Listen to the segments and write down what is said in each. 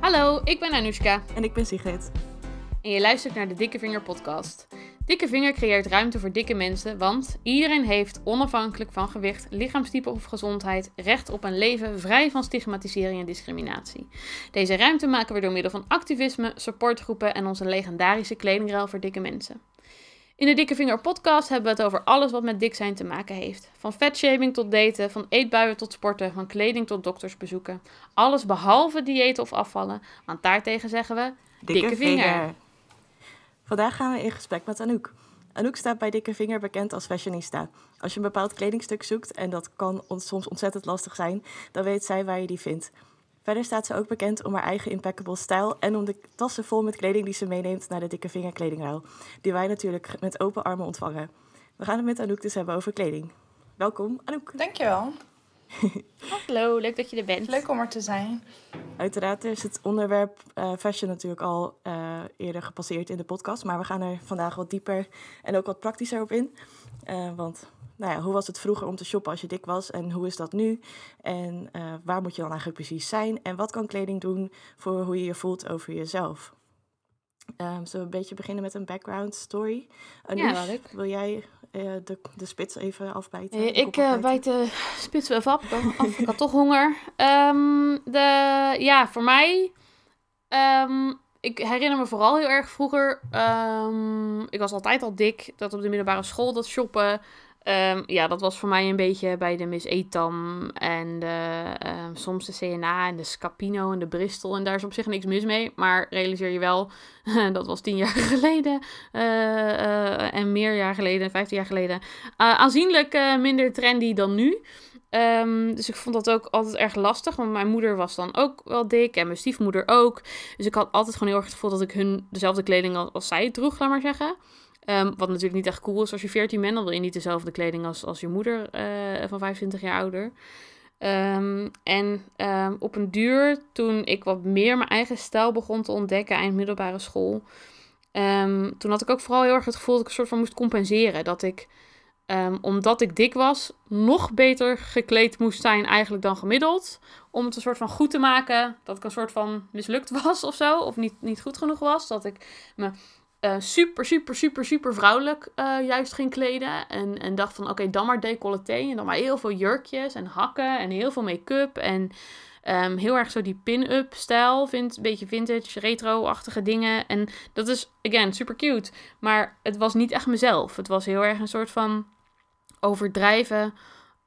Hallo, ik ben Anoushka. En ik ben Sigrid. En je luistert naar de Dikke Vinger podcast. Dikke Vinger creëert ruimte voor dikke mensen, want iedereen heeft, onafhankelijk van gewicht, lichaamstype of gezondheid, recht op een leven vrij van stigmatisering en discriminatie. Deze ruimte maken we door middel van activisme, supportgroepen en onze legendarische kledingruil voor dikke mensen. In de Dikke Vinger podcast hebben we het over alles wat met dik zijn te maken heeft. Van vetshaming tot daten, van eetbuien tot sporten, van kleding tot doktersbezoeken. Alles behalve diëten of afvallen, want daartegen zeggen we Dikke, Vinger. Vandaag gaan we in gesprek met Anouk. Anouk staat bij Dikke Vinger bekend als fashionista. Als je een bepaald kledingstuk zoekt, en dat kan soms ontzettend lastig zijn, dan weet zij waar je die vindt. Verder staat ze ook bekend om haar eigen impeccable stijl en om de tassen vol met kleding die ze meeneemt naar de Dikke Vinger kledingruil, die wij natuurlijk met open armen ontvangen. We gaan het met Anouk dus hebben over kleding. Welkom, Anouk. Dankjewel. Hallo, leuk dat je er bent. Leuk om er te zijn. Uiteraard is het onderwerp uh, fashion natuurlijk al uh, eerder gepasseerd in de podcast, maar we gaan er vandaag wat dieper en ook wat praktischer op in. Uh, want nou ja, hoe was het vroeger om te shoppen als je dik was en hoe is dat nu? En uh, waar moet je dan eigenlijk precies zijn? En wat kan kleding doen voor hoe je je voelt over jezelf? Um, zullen we een beetje beginnen met een background story? Anoush, ja. Wil jij uh, de, de spits even afbijten? Uh, ik uh, bijt de spits even af. af. ik had toch honger. Um, de, ja, voor mij... Um, ik herinner me vooral heel erg vroeger... Ik was altijd al dik. Dat op de middelbare school, dat shoppen... Um, ja, dat was voor mij een beetje bij de Miss Etam en de, um, soms de CNA en de Scapino en de Bristol. En daar is op zich niks mis mee. Maar realiseer je wel, dat was tien jaar geleden uh, uh, en meer jaar geleden, vijftien jaar geleden, uh, aanzienlijk minder trendy dan nu. Um, dus ik vond dat ook altijd erg lastig, want mijn moeder was dan ook wel dik en mijn stiefmoeder ook. Dus ik had altijd gewoon heel erg het gevoel dat ik hun dezelfde kleding als, als zij droeg, laat maar zeggen. Um, wat natuurlijk niet echt cool is als je 14 bent. Dan wil je niet dezelfde kleding als, als je moeder uh, van 25 jaar ouder. Um, en um, op een duur, toen ik wat meer mijn eigen stijl begon te ontdekken eind middelbare school. toen had ik ook vooral heel erg het gevoel dat ik een soort van moest compenseren. Dat ik, omdat ik dik was, nog beter gekleed moest zijn eigenlijk dan gemiddeld. Om het een soort van goed te maken dat ik een soort van mislukt was of zo. Of niet, niet goed genoeg was. Dat ik me uh, super, super, super, super vrouwelijk uh, juist ging kleden. En, en dacht van, oké, dan maar decolleté. En dan maar heel veel jurkjes en hakken en heel veel make-up. En um, heel erg zo die pin-up stijl. Vind, een beetje vintage, retro-achtige dingen. En dat is, again, super cute. Maar het was niet echt mezelf. Het was heel erg een soort van overdrijven.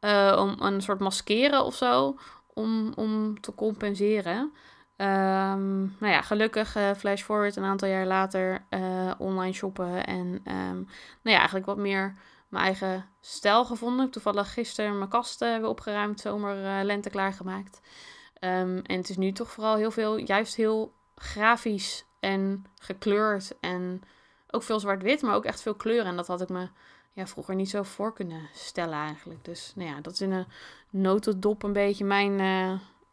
Uh, om een soort maskeren of zo. Om, om te compenseren. Um, nou ja, gelukkig uh, flash forward een aantal jaar later uh, online shoppen en um, nou ja, eigenlijk wat meer mijn eigen stijl gevonden. Toevallig gisteren mijn kasten weer opgeruimd, zomer lente klaargemaakt. Um, en het is nu toch vooral heel veel, juist heel grafisch en gekleurd en ook veel zwart-wit, maar ook echt veel kleuren. En dat had ik me ja, vroeger niet zo voor kunnen stellen eigenlijk. Dus nou ja, dat is in een notendop een beetje mijn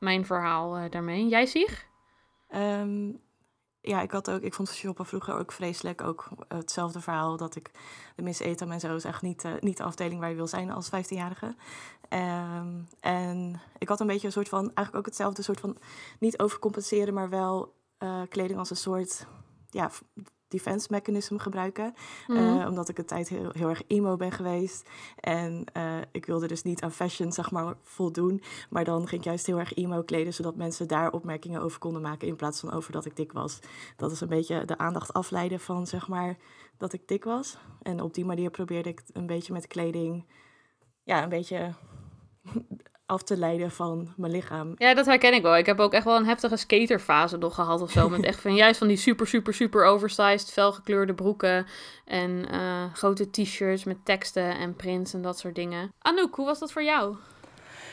mijn verhaal uh, daarmee. Jij zich? Um, ja, ik had ook, ik vond shoppen vroeger ook vreselijk. Ook hetzelfde verhaal dat ik de Miss Etam en zo is echt niet, uh, niet de afdeling waar je wil zijn als 15-jarige. Um, ehm, en ik had een beetje een soort van, eigenlijk ook hetzelfde soort van, niet overcompenseren, maar wel kleding als een soort, ja, defense mechanism gebruiken. Mm -hmm. uh, omdat ik een tijd heel, heel erg emo ben geweest. En uh, ik wilde dus niet aan fashion, zeg maar, voldoen. Maar dan ging ik juist heel erg emo kleden, zodat mensen daar opmerkingen over konden maken in plaats van over dat ik dik was. Dat is een beetje de aandacht afleiden van, zeg maar, dat ik dik was. En op die manier probeerde ik een beetje met kleding, ja, een beetje af te leiden van mijn lichaam. Ja, dat herken ik wel. Ik heb ook echt wel een heftige skaterfase nog gehad of zo. Met echt van juist van die super, super, super oversized, felgekleurde broeken. En uh, grote t-shirts met teksten en prints en dat soort dingen. Anouk, hoe was dat voor jou?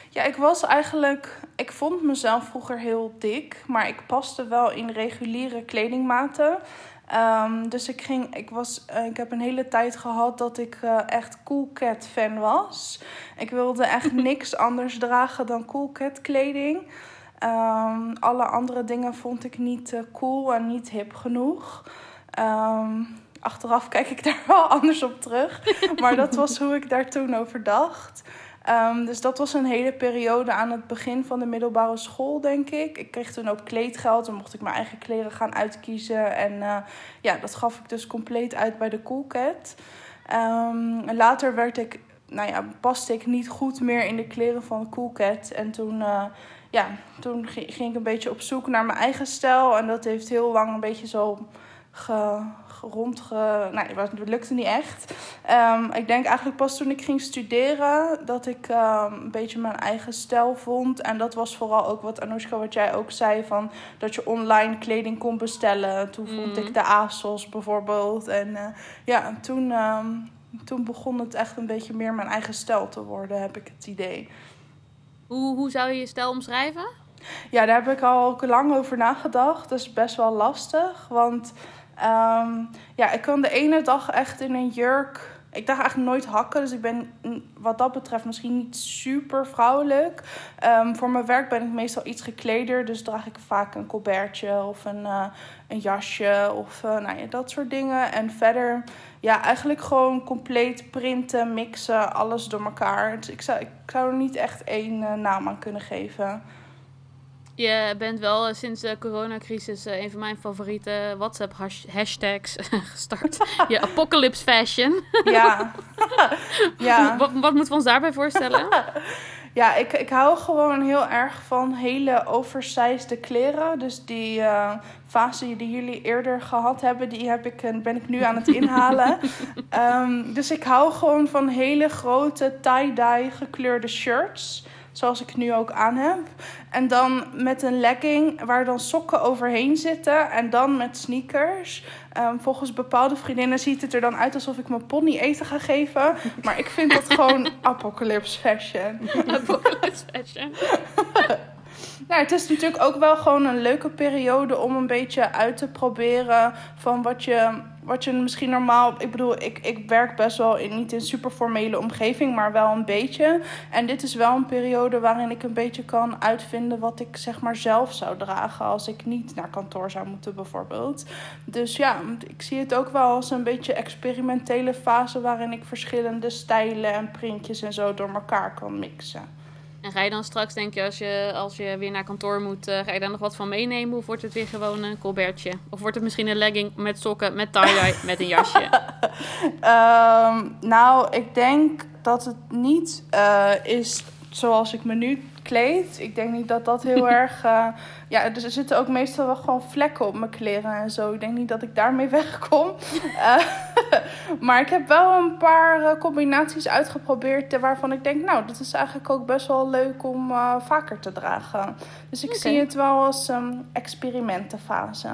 Ja, ik was eigenlijk. Ik vond mezelf vroeger heel dik, maar ik paste wel in reguliere kledingmaten. Um, dus ik ging, ik was, uh, ik heb een hele tijd gehad dat ik uh, echt Cool Cat fan was. Ik wilde echt niks anders dragen dan Cool Cat kleding. Um, alle andere dingen vond ik niet uh, cool en niet hip genoeg. Um, achteraf kijk ik daar wel anders op terug. maar dat was hoe ik daar toen over dacht. Ehm, dus dat was een hele periode aan het begin van de middelbare school, denk ik. Ik kreeg toen ook kleedgeld. Dan mocht ik mijn eigen kleren gaan uitkiezen. En eh, ja, dat gaf ik dus compleet uit bij de Cool Cat. Ehm, later werd ik, nou ja, paste ik niet goed meer in de kleren van Cool Cat. En toen, uh, ja, toen ging ik een beetje op zoek naar mijn eigen stijl. En dat heeft heel lang een beetje zo ge, rondge... Nee, het lukte niet echt. Um, ik denk eigenlijk pas toen ik ging studeren dat ik um, een beetje mijn eigen stijl vond. En dat was vooral ook wat Anoushka, wat jij ook zei, van dat je online kleding kon bestellen. Toen vond Mhm. ik de ASOS bijvoorbeeld. En uh, ja, toen, um, toen begon het echt een beetje meer mijn eigen stijl te worden, heb ik het idee. Hoe, hoe zou je je stijl omschrijven? Ja, daar heb ik al lang over nagedacht. Dat is best wel lastig, want... Um, ja, ik kan de ene dag echt in een jurk. Ik draag eigenlijk nooit hakken, dus ik ben wat dat betreft misschien niet super vrouwelijk. Um, voor mijn werk ben ik meestal iets gekleder, dus draag ik vaak een colbertje of een, uh, een jasje of uh, nou ja, dat soort dingen. En verder, ja, eigenlijk gewoon compleet printen, mixen, alles door elkaar. Dus ik zou, ik zou er niet echt één uh, naam aan kunnen geven. Je bent wel uh, sinds de coronacrisis uh, een van mijn favoriete WhatsApp hashtags gestart. Je apocalypse fashion. Ja. ja. Wat, wat moeten we ons daarbij voorstellen? Ja, ik, ik hou gewoon heel erg van hele oversized kleren. Dus die uh, fase die jullie eerder gehad hebben, die heb ik, ben ik nu aan het inhalen. um, dus ik hou gewoon van hele grote tie-dye gekleurde shirts. Zoals ik nu ook aan heb. En dan met een legging waar dan sokken overheen zitten. En dan met sneakers. Um, volgens bepaalde vriendinnen ziet het er dan uit alsof ik mijn pony eten ga geven. Maar ik vind dat gewoon apocalypse fashion. apocalypse fashion. Nou, het is natuurlijk ook wel gewoon een leuke periode om een beetje uit te proberen van wat je, wat je misschien normaal. Ik bedoel, ik, ik werk best wel in, niet in super formele omgeving, maar wel een beetje. En dit is wel een periode waarin ik een beetje kan uitvinden wat ik zeg maar zelf zou dragen als ik niet naar kantoor zou moeten, bijvoorbeeld. Dus ja, ik zie het ook wel als een beetje experimentele fase waarin ik verschillende stijlen en printjes en zo door elkaar kan mixen. En ga je dan straks, denk je, als je, als je weer naar kantoor moet, uh, ga je daar nog wat van meenemen? Of wordt het weer gewoon een colbertje? Of wordt het misschien een legging met sokken, met tie-dye, met een jasje? um, nou, ik denk dat het niet uh, is zoals ik me nu Ik denk niet dat dat heel erg... Uh, ja, dus er zitten ook meestal wel gewoon vlekken op mijn kleren en zo. Ik denk niet dat ik daarmee wegkom. Uh, maar ik heb wel een paar uh, combinaties uitgeprobeerd... waarvan ik denk, nou, dat is eigenlijk ook best wel leuk om vaker te dragen. Dus ik okay. zie het wel als um, experimentenfase.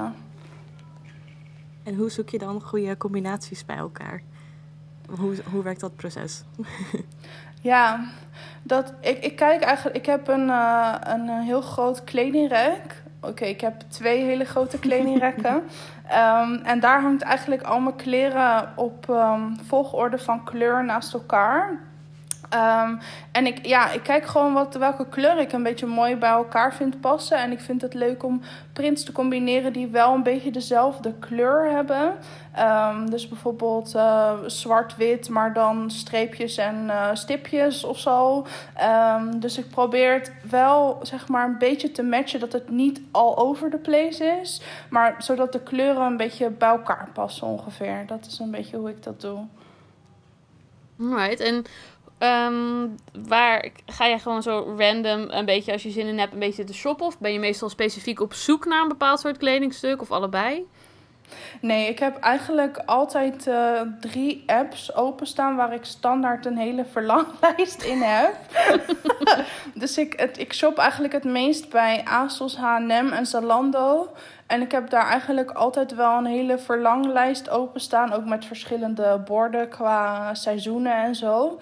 En hoe zoek je dan goede combinaties bij elkaar? Hoe, hoe werkt dat proces? Ja, dat, ik, ik kijk eigenlijk. Ik heb een, uh, een heel groot kledingrek. Oké, okay, ik heb twee hele grote kledingrekken. um, en daar hangt eigenlijk al mijn kleren op um, volgorde van kleur naast elkaar. Um, en ik, ja, ik kijk gewoon wat, welke kleur ik een beetje mooi bij elkaar vind passen. En ik vind het leuk om prints te combineren die wel een beetje dezelfde kleur hebben. Um, dus bijvoorbeeld uh, zwart-wit, maar dan streepjes en uh, stipjes of zo. Um, dus ik probeer het wel zeg maar een beetje te matchen dat het niet all over the place is. Maar zodat de kleuren een beetje bij elkaar passen ongeveer. Dat is een beetje hoe ik dat doe. Alright, en Um, waar ga je gewoon zo random een beetje als je zin in hebt een beetje te shoppen? Of ben je meestal specifiek op zoek naar een bepaald soort kledingstuk of allebei? Nee, ik heb eigenlijk altijd uh, drie apps openstaan waar ik standaard een hele verlanglijst in heb. dus ik, het, ik shop eigenlijk het meest bij ASOS, H&M en Zalando. En ik heb daar eigenlijk altijd wel een hele verlanglijst openstaan. Ook met verschillende borden qua seizoenen en zo.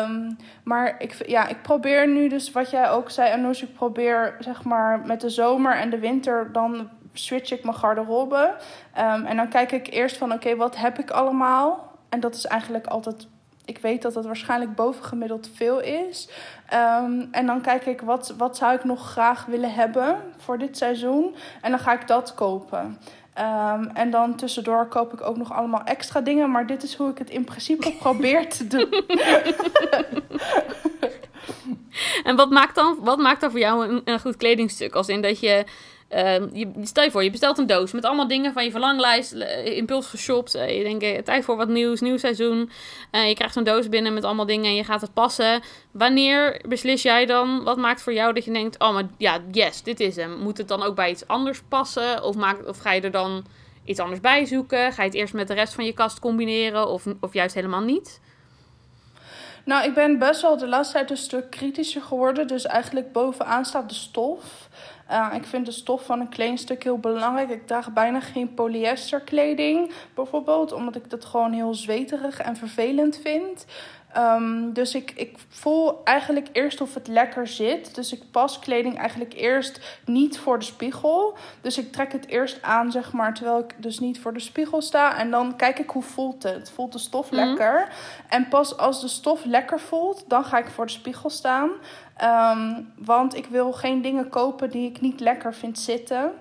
Um, maar ik, ja, ik probeer nu dus, wat jij ook zei, Anoush, ik probeer zeg maar met de zomer en de winter, dan switch ik mijn garderobe. Um, en dan kijk ik eerst van, oké, okay, wat heb ik allemaal? En dat is eigenlijk altijd, ik weet dat dat waarschijnlijk bovengemiddeld veel is. Um, en dan kijk ik, wat, wat zou ik nog graag willen hebben voor dit seizoen? En dan ga ik dat kopen. Ehm, en dan tussendoor koop ik ook nog allemaal extra dingen. Maar dit is hoe ik het in principe probeer te doen. en wat maakt dan, wat maakt dan voor jou een, een goed kledingstuk? Als in dat je Uh, je, stel je voor, je bestelt een doos met allemaal dingen van je verlanglijst, impuls geshopt. Uh, je denkt, eh, tijd voor wat nieuws, nieuw seizoen. je krijgt zo'n doos binnen met allemaal dingen en je gaat het passen. Wanneer beslis jij dan, wat maakt voor jou dat je denkt, oh maar ja, yes, dit is hem. Moet het dan ook bij iets anders passen? Of, maak, of ga je er dan iets anders bij zoeken? Ga je het eerst met de rest van je kast combineren of, of juist helemaal niet? Nou, ik ben best wel de laatste tijd een stuk kritischer geworden. Dus eigenlijk bovenaan staat de stof. Uh, ik vind de stof van een kledingstuk heel belangrijk. Ik draag bijna geen polyesterkleding bijvoorbeeld, omdat ik dat gewoon heel zweterig en vervelend vind. Um, dus ik, ik voel eigenlijk eerst of het lekker zit. Dus ik pas kleding eigenlijk eerst niet voor de spiegel. Dus ik trek het eerst aan, zeg maar, terwijl ik dus niet voor de spiegel sta. En dan kijk ik hoe voelt het. Voelt de stof mhm. lekker? En pas als de stof lekker voelt, dan ga ik voor de spiegel staan. Um, want ik wil geen dingen kopen die ik niet lekker vind zitten.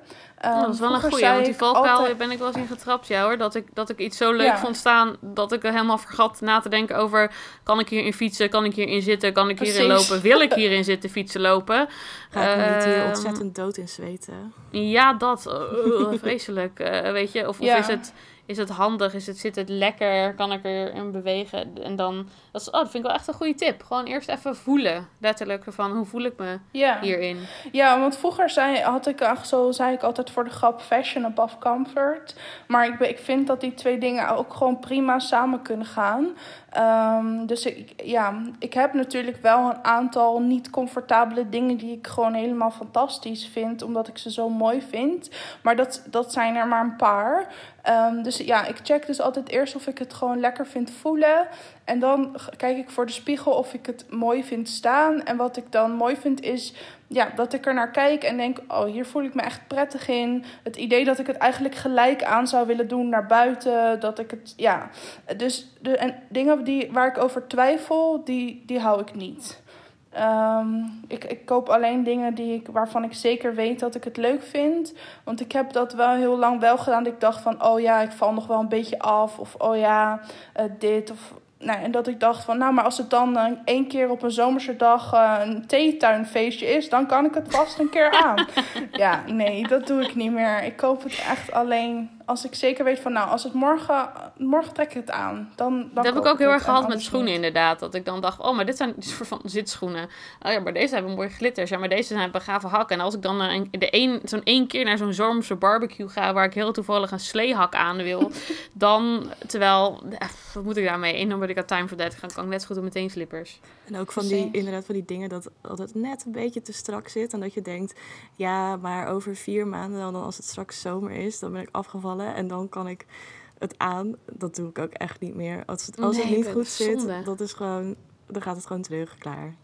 Um, dat is wel een goeie, want die valkuil altijd... ben ik wel eens in getrapt, ja hoor. Dat ik, dat ik iets zo leuk vond staan, dat ik er helemaal vergat na te denken over... kan ik hierin fietsen, kan ik hierin zitten, kan ik hierin lopen, wil ik hierin zitten, fietsen, lopen? Ga ik niet hier ehm, ontzettend dood in zweten? Ja, dat. Uh, vreselijk, uh, weet je. Of, of is het is het handig? Is het, zit het lekker? Kan ik erin bewegen? En dan, dat, is, oh, dat vind ik wel echt een goede tip. Gewoon eerst even voelen, letterlijk, van hoe voel ik me hierin? Ja, want vroeger zei, had ik, zo zei ik altijd voor de grap fashion above comfort. Maar ik, ik vind dat die twee dingen ook gewoon prima samen kunnen gaan. Um, dus ik, ja, ik heb natuurlijk wel een aantal niet comfortabele dingen die ik gewoon helemaal fantastisch vind, omdat ik ze zo mooi vind. Maar dat, dat zijn er maar een paar. Um, dus ja, ik check dus altijd eerst of ik het gewoon lekker vind voelen. En dan kijk ik voor de spiegel of ik het mooi vind staan. En wat ik dan mooi vind is ja, dat ik er naar kijk en denk: oh, hier voel ik me echt prettig in. Het idee dat ik het eigenlijk gelijk aan zou willen doen naar buiten. Dat ik het, ja. Dus de, en dingen die, waar ik over twijfel, die, die hou ik niet. Um, ik, ik koop alleen dingen die ik, waarvan ik zeker weet dat ik het leuk vind. Want ik heb dat wel heel lang wel gedaan. Dat ik dacht van, oh ja, ik val nog wel een beetje af. Of oh ja, uh, dit. Of nou, en dat ik dacht van, nou, maar als het dan uh, één keer op een zomerse dag uh, een theetuinfeestje is, dan kan ik het vast een keer aan. ja, nee, dat doe ik niet meer. Ik koop het echt alleen als ik zeker weet van, nou, als het morgen, morgen trek ik het aan. Dan, dan dat heb ik ook heel erg gehad met schoenen, inderdaad. Dat ik dan dacht, oh, maar dit zijn van zitschoenen. Oh ja, maar deze hebben mooie glitters. Ja, maar deze zijn begave hakken. En als ik dan een, de een, zo'n één keer naar zo'n zomerse barbecue ga, waar ik heel toevallig een sleehak aan wil, dan, terwijl, eh, wat moet ik daarmee? Eén, dan word ik aan time for that. Dan kan ik net zo goed op meteen slippers. En ook van die, inderdaad, van die dingen dat, dat het net een beetje te strak zit. En dat je denkt, ja, maar over vier maanden, dan als het straks zomer is, dan ben ik afgevallen en dan kan ik het aan. Dat doe ik ook echt niet meer. Als het, als het niet goed zit, dat is gewoon, dan gaat het gewoon terug, klaar.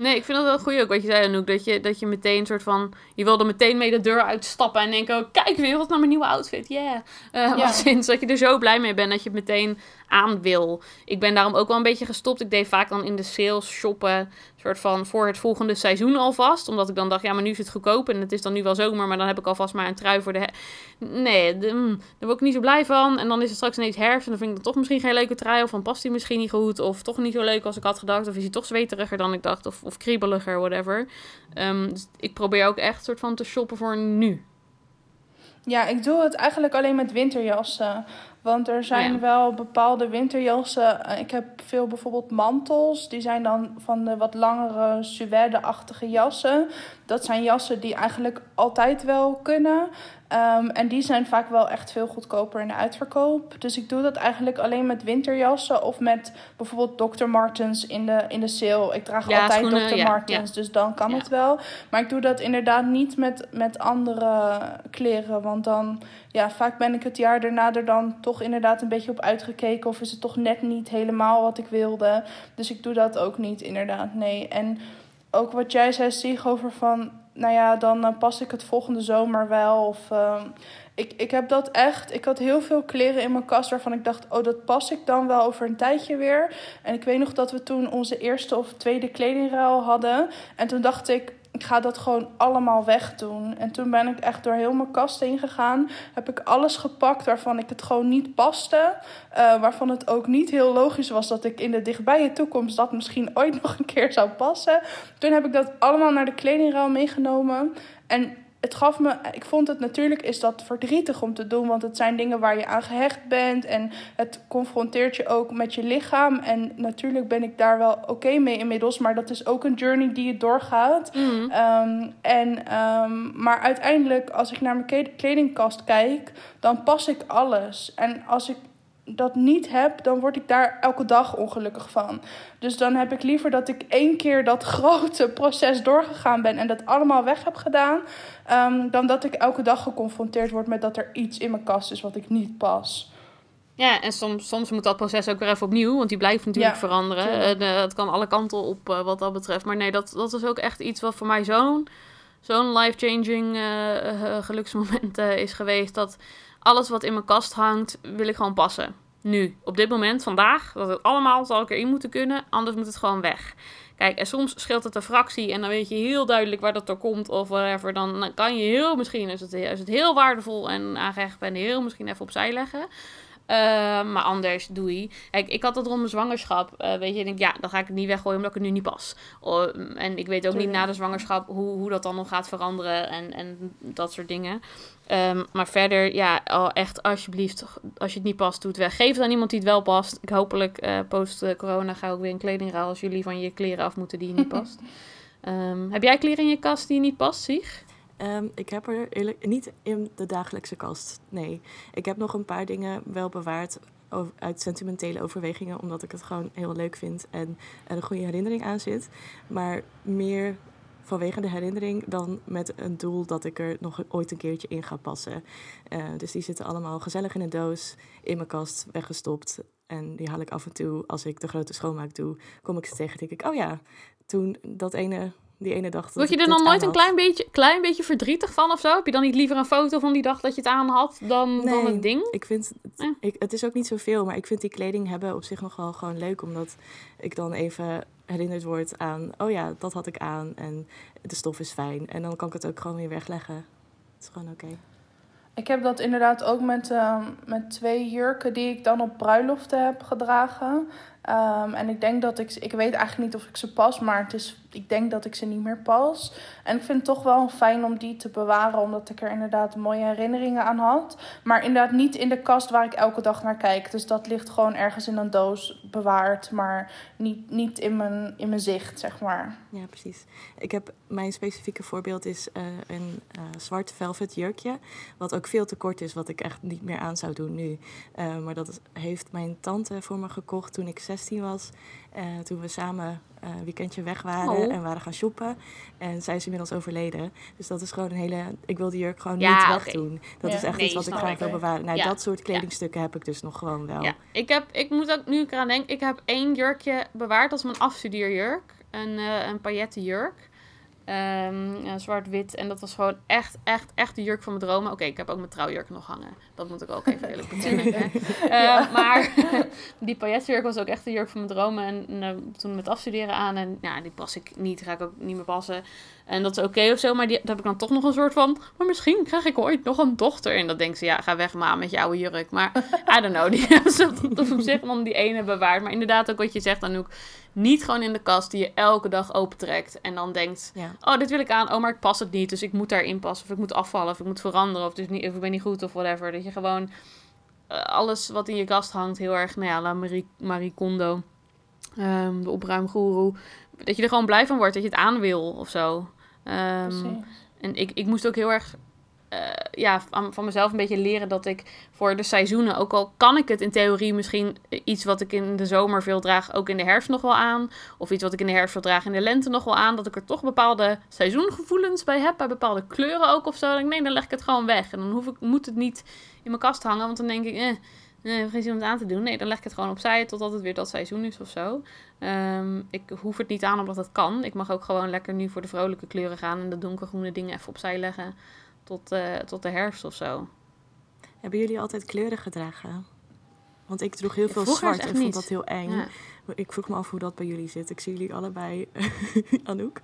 Nee, ik vind dat wel goed ook wat je zei, Anouk. Dat je, dat je meteen een soort van... Je wilde meteen mee de deur uitstappen en denken... Oh, kijk weer, wat nou mijn nieuwe outfit. Yeah. Uh, ja. Sinds dat je er zo blij mee bent dat je het meteen aan wil. Ik ben daarom ook wel een beetje gestopt. Ik deed vaak dan in de sales shoppen, soort van voor het volgende seizoen alvast. Omdat ik dan dacht, ja, maar nu is het goedkoop en het is dan nu wel zomer, maar dan heb ik alvast maar een trui voor de... Nee, mm, daar word ik niet zo blij van. En dan is het straks ineens herfst en dan vind ik dan toch misschien geen leuke trui. Of dan past die misschien niet goed. Of toch niet zo leuk als ik had gedacht. Of is hij toch zweteriger dan ik dacht. Of, of kriebeliger, whatever. Um, dus ik probeer ook echt soort van te shoppen voor nu. Ja, ik doe het eigenlijk alleen met winterjassen. Want er zijn wel bepaalde winterjassen. Eh, ik heb veel bijvoorbeeld mantels. Die zijn dan van de wat langere suède-achtige jassen. Dat zijn jassen die eigenlijk altijd wel kunnen. Um, en die zijn vaak wel echt veel goedkoper in de uitverkoop. Dus ik doe dat eigenlijk alleen met winterjassen of met bijvoorbeeld Dr. Martens in de, in de sale. Ik draag altijd Dr. Martens, dus dan kan het wel. Maar ik doe dat inderdaad niet met, met andere kleren. Want dan, ja, vaak ben ik het jaar daarna er dan toch inderdaad een beetje op uitgekeken. Of is het toch net niet helemaal wat ik wilde. Dus ik doe dat ook niet, inderdaad. Nee. En ook wat jij zei, Sieg, over van nou ja, dan pas ik het volgende zomer wel. Of, uh, ik, ik heb dat echt. Ik had heel veel kleren in mijn kast waarvan ik dacht: oh, dat pas ik dan wel over een tijdje weer. En ik weet nog dat we toen onze eerste of tweede kledingruil hadden. En toen dacht ik: ik ga dat gewoon allemaal wegdoen. En toen ben ik echt door heel mijn kast heen gegaan. Heb ik alles gepakt waarvan ik het gewoon niet paste. Uh, waarvan het ook niet heel logisch was dat ik in de dichtbije toekomst dat misschien ooit nog een keer zou passen. Toen heb ik dat allemaal naar de kledingruil meegenomen. En het gaf me, ik vond het natuurlijk is dat verdrietig om te doen, want het zijn dingen waar je aan gehecht bent en het confronteert je ook met je lichaam. En natuurlijk ben ik daar wel oké mee inmiddels, maar dat is ook een journey die je doorgaat. Mm. Ehm, en, ehm, maar uiteindelijk, als ik naar mijn kledingkast kijk, dan pas ik alles. En als ik dat niet heb, dan word ik daar elke dag ongelukkig van. Dus dan heb ik liever dat ik één keer dat grote proces doorgegaan ben en dat allemaal weg heb gedaan, ehm, dan dat ik elke dag geconfronteerd word met dat er iets in mijn kast is wat ik niet pas. Ja, en soms, soms moet dat proces ook weer even opnieuw, want die blijft natuurlijk Ja, veranderen. eh, het kan alle kanten op eh, wat dat betreft. Maar nee, dat, dat is ook echt iets wat voor mij zo'n zo'n life-changing eh, geluksmoment is geweest. Dat alles wat in mijn kast hangt, wil ik gewoon passen. Nu, op dit moment, vandaag, dat het allemaal zal ik erin moeten kunnen, anders moet het gewoon weg. Kijk, en soms scheelt het een fractie en dan weet je heel duidelijk waar dat door komt of whatever. Dan kan je heel misschien, is het, is heel waardevol en aangehecht ben, heel misschien even opzij leggen. Eh, maar anders doei. Kijk, ik had dat rond mijn zwangerschap. eh, weet je, ik denk, ja, dan ga ik het niet weggooien omdat ik het nu niet pas. Oh, en ik weet ook niet na de zwangerschap hoe, hoe dat dan nog gaat veranderen en, en dat soort dingen. Ehm, maar verder, ja, oh, echt alsjeblieft, als je het niet past, doe het weg. Geef het aan iemand die het wel past. Ik hopelijk eh, post-corona ga ik weer een kledingruil als jullie van je kleren af moeten die je niet past. Ehm, heb jij kleren in je kast die je niet past, Sieg? Ehm, ik heb er eerlijk, niet in de dagelijkse kast. Nee. Ik heb nog een paar dingen wel bewaard uit sentimentele overwegingen, omdat ik het gewoon heel leuk vind en er een goede herinnering aan zit. Maar meer vanwege de herinnering dan met een doel dat ik er nog ooit een keertje in ga passen. Eh, dus die zitten allemaal gezellig in een doos in mijn kast weggestopt. En die haal ik af en toe, als ik de grote schoonmaak doe, kom ik ze tegen en denk ik, oh ja, toen dat ene, die ene dag. dat Word je er dan nooit een klein beetje, klein beetje verdrietig van of zo? Heb je dan niet liever een foto van die dag dat je het aan had dan, dan Nee. het ding? Ik vind, het, Ja. ik, het is ook niet zoveel, maar ik vind die kleding hebben op zich nog wel gewoon leuk. Omdat ik dan even herinnerd word aan, oh ja, dat had ik aan en de stof is fijn. En dan kan ik het ook gewoon weer wegleggen. Het is gewoon oké. Ik heb dat inderdaad ook met, ehm, met twee jurken die ik dan op bruiloften heb gedragen. Ehm, en ik denk dat ik, ik weet eigenlijk niet of ik ze pas, maar het is, ik denk dat ik ze niet meer pas. En ik vind het toch wel fijn om die te bewaren, omdat ik er inderdaad mooie herinneringen aan had. Maar inderdaad niet in de kast waar ik elke dag naar kijk. Dus dat ligt gewoon ergens in een doos bewaard, maar niet, niet in, mijn, in mijn zicht, zeg maar. Ja, precies. Ik heb, mijn specifieke voorbeeld is eh, een eh, zwart velvet jurkje. Wat ook veel te kort is, wat ik echt niet meer aan zou doen nu. Eh, maar dat heeft mijn tante voor me gekocht toen ik 16 was. Eh, toen we samen eh, een weekendje weg waren Oh. en waren gaan shoppen. En zij is inmiddels overleden. Dus dat is gewoon een hele... Ik wil die jurk gewoon Ja, niet oké. wegdoen. Dat Ja. is echt Nee, iets wat ik graag wil bewaren. Nou, Ja. dat soort kledingstukken heb ik dus nog gewoon wel. Ja, ik, heb, ik moet ook, nu eraan denk, ik heb één jurkje bewaard. Dat is mijn afstudeerjurk. Een, eh een paillettenjurk. Ehm, Zwart-wit. En dat was gewoon echt, echt, echt de jurk van mijn dromen. Oké, ik heb ook mijn trouwjurk nog hangen. Dat moet ik ook even eerlijk bekennen. hè. Eh, Maar die paillettenjurk was ook echt de jurk van mijn dromen. En eh, toen met afstuderen aan. En ja, die pas ik niet. Ga ik ook niet meer passen. En dat is oké of zo. Maar die, daar heb ik dan toch nog een soort van... Maar misschien krijg ik ooit nog een dochter. En dan denkt ze, ja, ga weg maar met je oude jurk. Maar I don't know. Die hebben ze op zich dan die ene bewaard. Maar inderdaad ook wat je zegt, Anouk. Niet gewoon in de kast die je elke dag opentrekt. En dan denkt, Ja. oh, dit wil ik aan. Oh, maar ik pas het niet. Dus ik moet daarin passen. Of ik moet afvallen. Of ik moet veranderen. Of, is niet, of ik ben niet goed. Of whatever. Dat je gewoon eh, alles wat in je kast hangt heel erg... Nou ja, la Marie, Marie Kondo. ehm, de opruimgoeroe. Dat je er gewoon blij van wordt. Dat je het aan wil of zo. Ehm, en ik, ik moest ook heel erg eh, ja, van, mezelf een beetje leren dat ik voor de seizoenen, ook al kan ik het in theorie misschien iets wat ik in de zomer veel draag, ook in de herfst nog wel aan. Of iets wat ik in de herfst veel draag in de lente nog wel aan. Dat ik er toch bepaalde seizoengevoelens bij heb, bij bepaalde kleuren ook of zo. Dan nee, dan leg ik het gewoon weg. En dan hoef ik, moet het niet in mijn kast hangen, want dan denk ik, eh, Nee, geen zin om het aan te doen. Nee, dan leg ik het gewoon opzij totdat het weer dat seizoen is of zo. Ehm, ik hoef het niet aan omdat het kan. Ik mag ook gewoon lekker nu voor de vrolijke kleuren gaan en de donkergroene dingen even opzij leggen tot, eh, tot de herfst of zo. Hebben jullie altijd kleuren gedragen? Want ik droeg heel veel vroeger zwart en vond niet. dat heel eng. Ja. Ik vroeg me af hoe dat bij jullie zit. Ik zie jullie allebei, Anouk.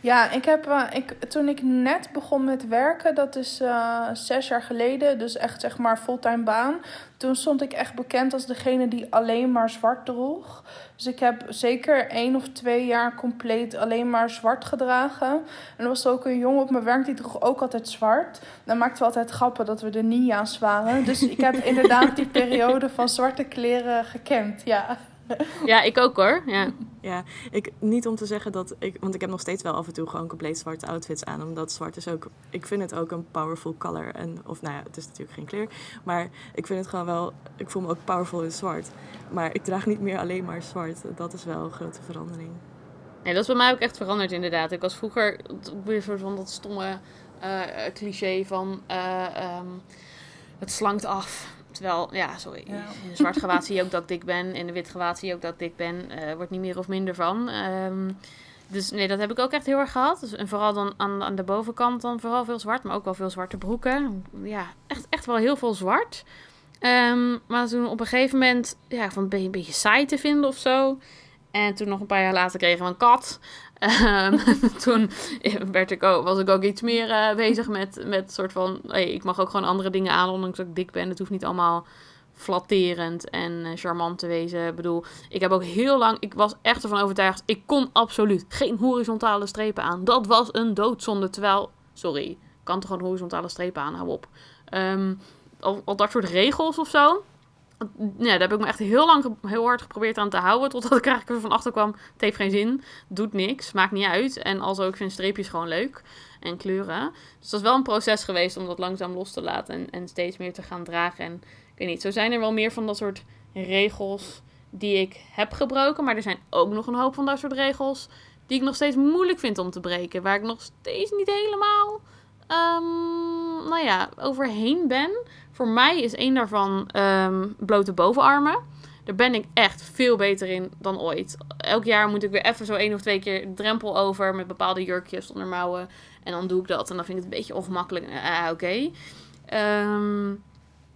Ja, ik heb, uh, ik, toen ik net begon met werken, dat is uh, zes jaar geleden, dus echt zeg maar fulltime baan. Toen stond ik echt bekend als degene die alleen maar zwart droeg. Dus ik heb zeker één of twee jaar compleet alleen maar zwart gedragen. En er was ook een jongen op mijn werk die droeg ook altijd zwart. Dan maakten we altijd grappen dat we de Nia's waren. Dus ik heb inderdaad die periode van zwarte kleren gekend, ja. Ja, ik ook hoor. Ja. Ja, ik, niet om te zeggen dat ik, want ik heb nog steeds wel af en toe gewoon compleet zwarte outfits aan, omdat zwart is ook, ik vind het ook een powerful color. En, of nou ja, het is natuurlijk geen kleur, maar ik vind het gewoon wel, ik voel me ook powerful in zwart. Maar ik draag niet meer alleen maar zwart. Dat is wel een grote verandering. Nee, dat is bij mij ook echt veranderd inderdaad. Ik was vroeger weer van dat stomme uh, cliché van uh, um, het slankt af. Terwijl, ja, sorry. Ja. In een zwart gewaad zie je ook dat ik dik ben. In een wit gewaad zie je ook dat ik dik ben. Uh, wordt niet meer of minder van. Um, dus nee, dat heb ik ook echt heel erg gehad. Dus, en vooral dan aan, aan de bovenkant dan vooral veel zwart. Maar ook wel veel zwarte broeken. Ja, echt, echt wel heel veel zwart. Um, maar toen op een gegeven moment, ja, van een beetje saai te vinden of zo. En toen nog een paar jaar later kregen we een kat. Um, toen was ik ook iets meer uh, bezig met, met soort van... Hey, ik mag ook gewoon andere dingen aan, ondanks dat ik dik ben. Het hoeft niet allemaal flatterend en uh, charmant te wezen. Ik bedoel, ik heb ook heel lang... Ik was echt ervan overtuigd, ik kon absoluut geen horizontale strepen aan. Dat was een doodzonde. Terwijl, sorry, kan toch gewoon horizontale strepen aan, hou op. Um, al, al dat soort regels of zo daar heb ik me echt heel lang heel hard geprobeerd aan te houden. Totdat ik eigenlijk van achter kwam. Het heeft geen zin. Doet niks. Maakt niet uit. En als ook, ik vind streepjes gewoon leuk. En kleuren. Dus dat is wel een proces geweest om dat langzaam los te laten. En, en steeds meer te gaan dragen. En ik weet niet, zo zijn er wel meer van dat soort regels die ik heb gebroken. Maar er zijn ook nog een hoop van dat soort regels die ik nog steeds moeilijk vind om te breken. Waar ik nog steeds niet helemaal, um, nou ja, overheen ben. Voor mij is één daarvan um, blote bovenarmen. Daar ben ik echt veel beter in dan ooit. Elk jaar moet ik weer even zo één of twee keer drempel over met bepaalde jurkjes onder mouwen. En dan doe ik dat. En dan vind ik het een beetje ongemakkelijk. Ah, oké. Okay. Um,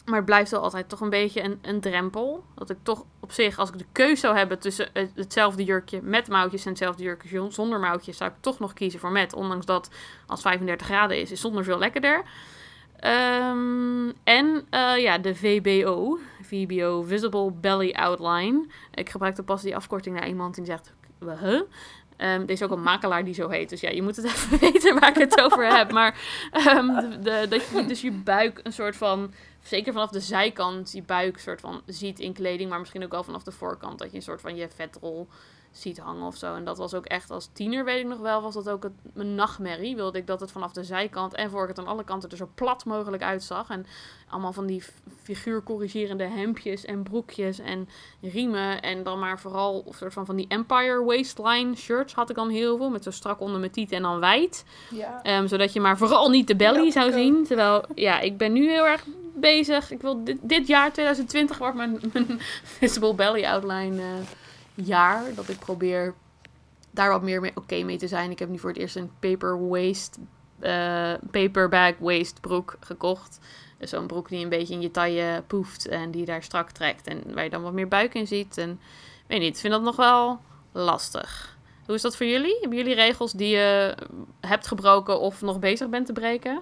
maar het blijft wel altijd toch een beetje een, een drempel. Dat ik toch op zich, als ik de keuze zou hebben tussen hetzelfde jurkje met mouwtjes en hetzelfde jurkje zonder mouwtjes, zou ik toch nog kiezen voor met. Ondanks dat als 35 graden is, is zonder veel lekkerder. Um, en uh, ja, de VBO, VBO, Visible Belly Outline. Ik gebruikte pas die afkorting naar iemand die zegt, huh? Um, er is ook een makelaar die zo heet. Dus ja, je moet het even weten waar ik het over heb. Maar de, de, dat je dus je buik een soort van... Zeker vanaf de zijkant je buik soort van ziet in kleding. Maar misschien ook wel vanaf de voorkant. Dat je een soort van je vetrol ziet hangen of zo. En dat was ook echt als tiener, weet ik nog wel, was dat ook het, mijn nachtmerrie. Wilde ik dat het vanaf de zijkant en voor ik het aan alle kanten er zo plat mogelijk uitzag. En allemaal van die figuurcorrigerende hemdjes en broekjes en riemen. En dan maar vooral een soort van van die Empire waistline shirts had ik dan heel veel. Met zo strak onder mijn tieten en dan wijd. Ja. Um, zodat je maar vooral niet de belly ja, zou zien. Terwijl, ja, ik ben nu heel erg bezig. Ik wil dit, dit jaar, 2020, wordt mijn, mijn visible belly outline... Uh, jaar dat ik probeer daar wat meer mee oké mee te zijn. Ik heb nu voor het eerst een paper waist, uh, paperback waist broek gekocht. Dus zo'n broek die een beetje in je taille poeft en die daar strak trekt en waar je dan wat meer buik in ziet. En weet niet, ik vind dat nog wel lastig. Hoe is dat voor jullie? Hebben jullie regels die je hebt gebroken of nog bezig bent te breken?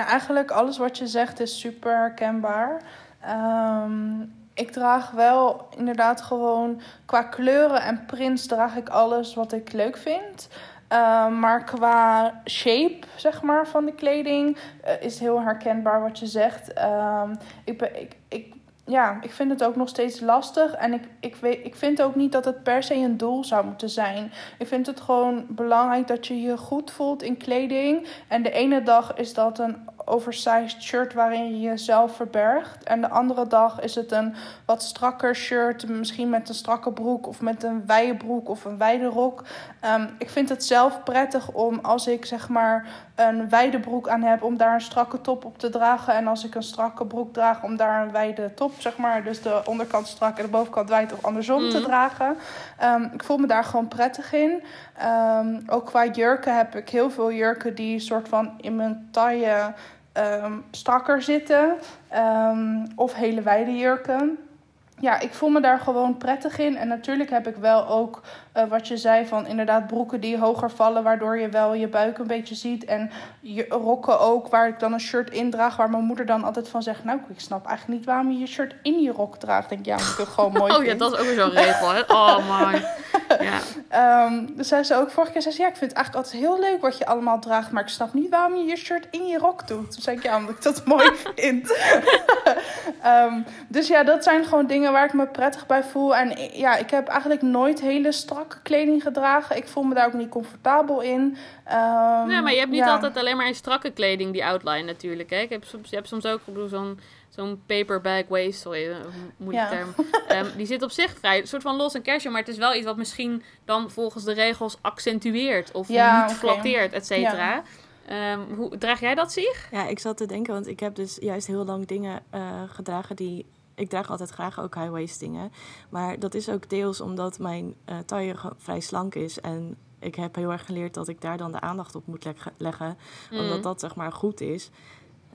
Nou, eigenlijk alles wat je zegt is super herkenbaar. Um, ik draag wel inderdaad gewoon qua kleuren en prints draag ik alles wat ik leuk vind. Uh, maar qua shape, zeg maar, van de kleding uh, is heel herkenbaar wat je zegt. Uh, ik, ben, ik, ik, ja, ik vind het ook nog steeds lastig. En ik, ik, weet, ik vind ook niet dat het per se een doel zou moeten zijn. Ik vind het gewoon belangrijk dat je je goed voelt in kleding. En de ene dag is dat een oversized shirt waarin je jezelf verbergt. En de andere dag is het een wat strakker shirt, misschien met een strakke broek of met een wijde broek of een wijde rok. Um, ik vind het zelf prettig om als ik zeg maar een wijde broek aan heb, om daar een strakke top op te dragen. En als ik een strakke broek draag, om daar een wijde top, zeg maar, dus de onderkant strak en de bovenkant wijd of andersom mm. te dragen. Um, ik voel me daar gewoon prettig in. Um, ook qua jurken heb ik heel veel jurken die soort van in mijn taille um, strakker zitten. Um, of hele wijde jurken. Ja, ik voel me daar gewoon prettig in. En natuurlijk heb ik wel ook uh, wat je zei van inderdaad broeken die hoger vallen, waardoor je wel je buik een beetje ziet. En je rokken ook, waar ik dan een shirt in draag, waar mijn moeder dan altijd van zegt, nou, ik snap eigenlijk niet waarom je je shirt in je rok draagt. Denk ja, omdat ik het gewoon mooi oh, vind. ja, dat is ook zo'n regel, hè? Oh man. Ja. um, dus zei ze ook vorige keer, zei ze, ja, ik vind het eigenlijk altijd heel leuk wat je allemaal draagt, maar ik snap niet waarom je je shirt in je rok doet. Toen zei ik, ja, omdat ik dat mooi vind. um, dus ja, dat zijn gewoon dingen waar ik me prettig bij voel. En ja, ik heb eigenlijk nooit hele strakke kleding gedragen. Ik voel me daar ook niet comfortabel in. Um, nee, maar je hebt niet altijd alleen maar in strakke kleding die outline natuurlijk. Hè? Ik heb soms, je hebt soms ook zo'n zo'n paperback waist, sorry, een moeilijke ja. term. Um, die zit op zich vrij, een soort van los en casual, maar het is wel iets wat misschien dan volgens de regels accentueert of ja, niet okay. flatteert, et cetera. Ja. Um, hoe draag jij dat zich? Ja, ik zat te denken, want ik heb dus juist heel lang dingen uh, gedragen die ik draag altijd graag ook high-waist dingen. Maar dat is ook deels omdat mijn uh, taille vrij slank is. En ik heb heel erg geleerd dat ik daar dan de aandacht op moet leggen. Mm. Omdat dat zeg maar goed is.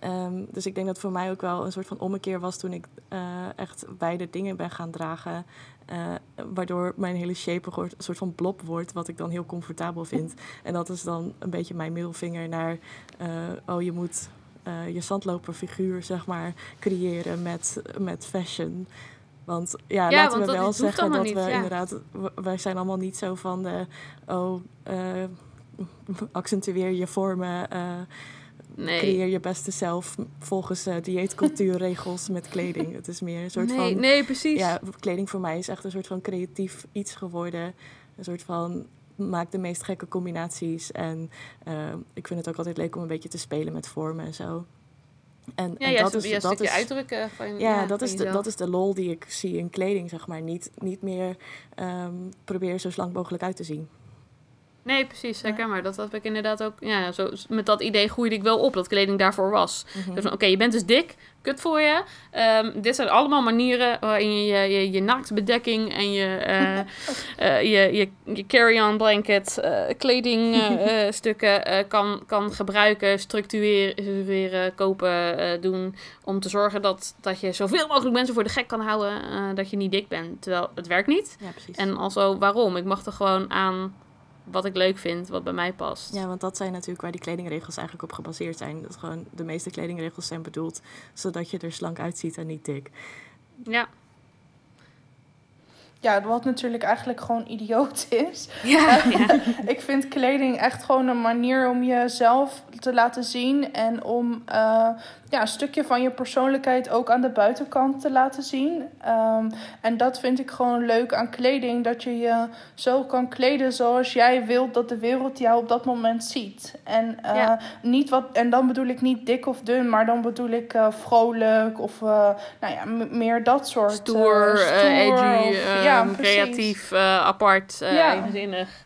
Um, dus ik denk dat voor mij ook wel een soort van ommekeer was toen ik uh, echt beide dingen ben gaan dragen. Uh, waardoor mijn hele shape een soort van blob wordt, wat ik dan heel comfortabel vind. En dat is dan een beetje mijn middelvinger naar, uh, oh je moet uh, je zandloperfiguur, zeg maar, creëren met, met fashion. Want ja, ja laten we wel zeggen dat niet, we ja. inderdaad, wij zijn allemaal niet zo van de, oh, uh, accentueer je vormen, uh, nee. creëer je beste zelf volgens uh, dieetcultuurregels met kleding. Het is meer een soort nee, van. Nee, precies. Ja, kleding voor mij is echt een soort van creatief iets geworden. Een soort van maak de meest gekke combinaties. En uh, ik vind het ook altijd leuk om een beetje te spelen met vormen en zo. En, ja, en dat is dat is uitdrukken van ja, ja dat is de dat is de lol die ik zie in kleding zeg maar niet niet meer um, probeer zo slank mogelijk uit te zien. Nee, precies, zeker. Maar dat had ik inderdaad ook. Ja, zo, met dat idee groeide ik wel op dat kleding daarvoor was. Mm -hmm. Dus oké, okay, je bent dus dik, kut voor je. Um, dit zijn allemaal manieren waarin je je, je, je naaktbedekking en je, uh, uh, je, je, je carry-on blanket, uh, kledingstukken kan, kan gebruiken, structureren, kopen, doen. Om te zorgen dat, dat je zoveel mogelijk mensen voor de gek kan houden dat je niet dik bent. Terwijl het werkt niet. Ja, precies. En also, waarom? Ik mag er gewoon aan wat ik leuk vind, wat bij mij past. Ja, want dat zijn natuurlijk waar die kledingregels eigenlijk op gebaseerd zijn. Dat gewoon de meeste kledingregels zijn bedoeld zodat je er slank uitziet en niet dik. Ja. Ja, wat natuurlijk eigenlijk gewoon idioot is. Ja, ja. ik vind kleding echt gewoon een manier om jezelf te laten zien en om uh, ja, een stukje van je persoonlijkheid ook aan de buitenkant te laten zien. Um, en dat vind ik gewoon leuk aan kleding, dat je je zo kan kleden zoals jij wilt dat de wereld jou op dat moment ziet. En, uh, ja. niet wat, en dan bedoel ik niet dik of dun, maar dan bedoel ik uh, vrolijk of nou ja, meer dat soort. Stoer, stoer edgy, of, ja, creatief, apart, ja. evenzinnig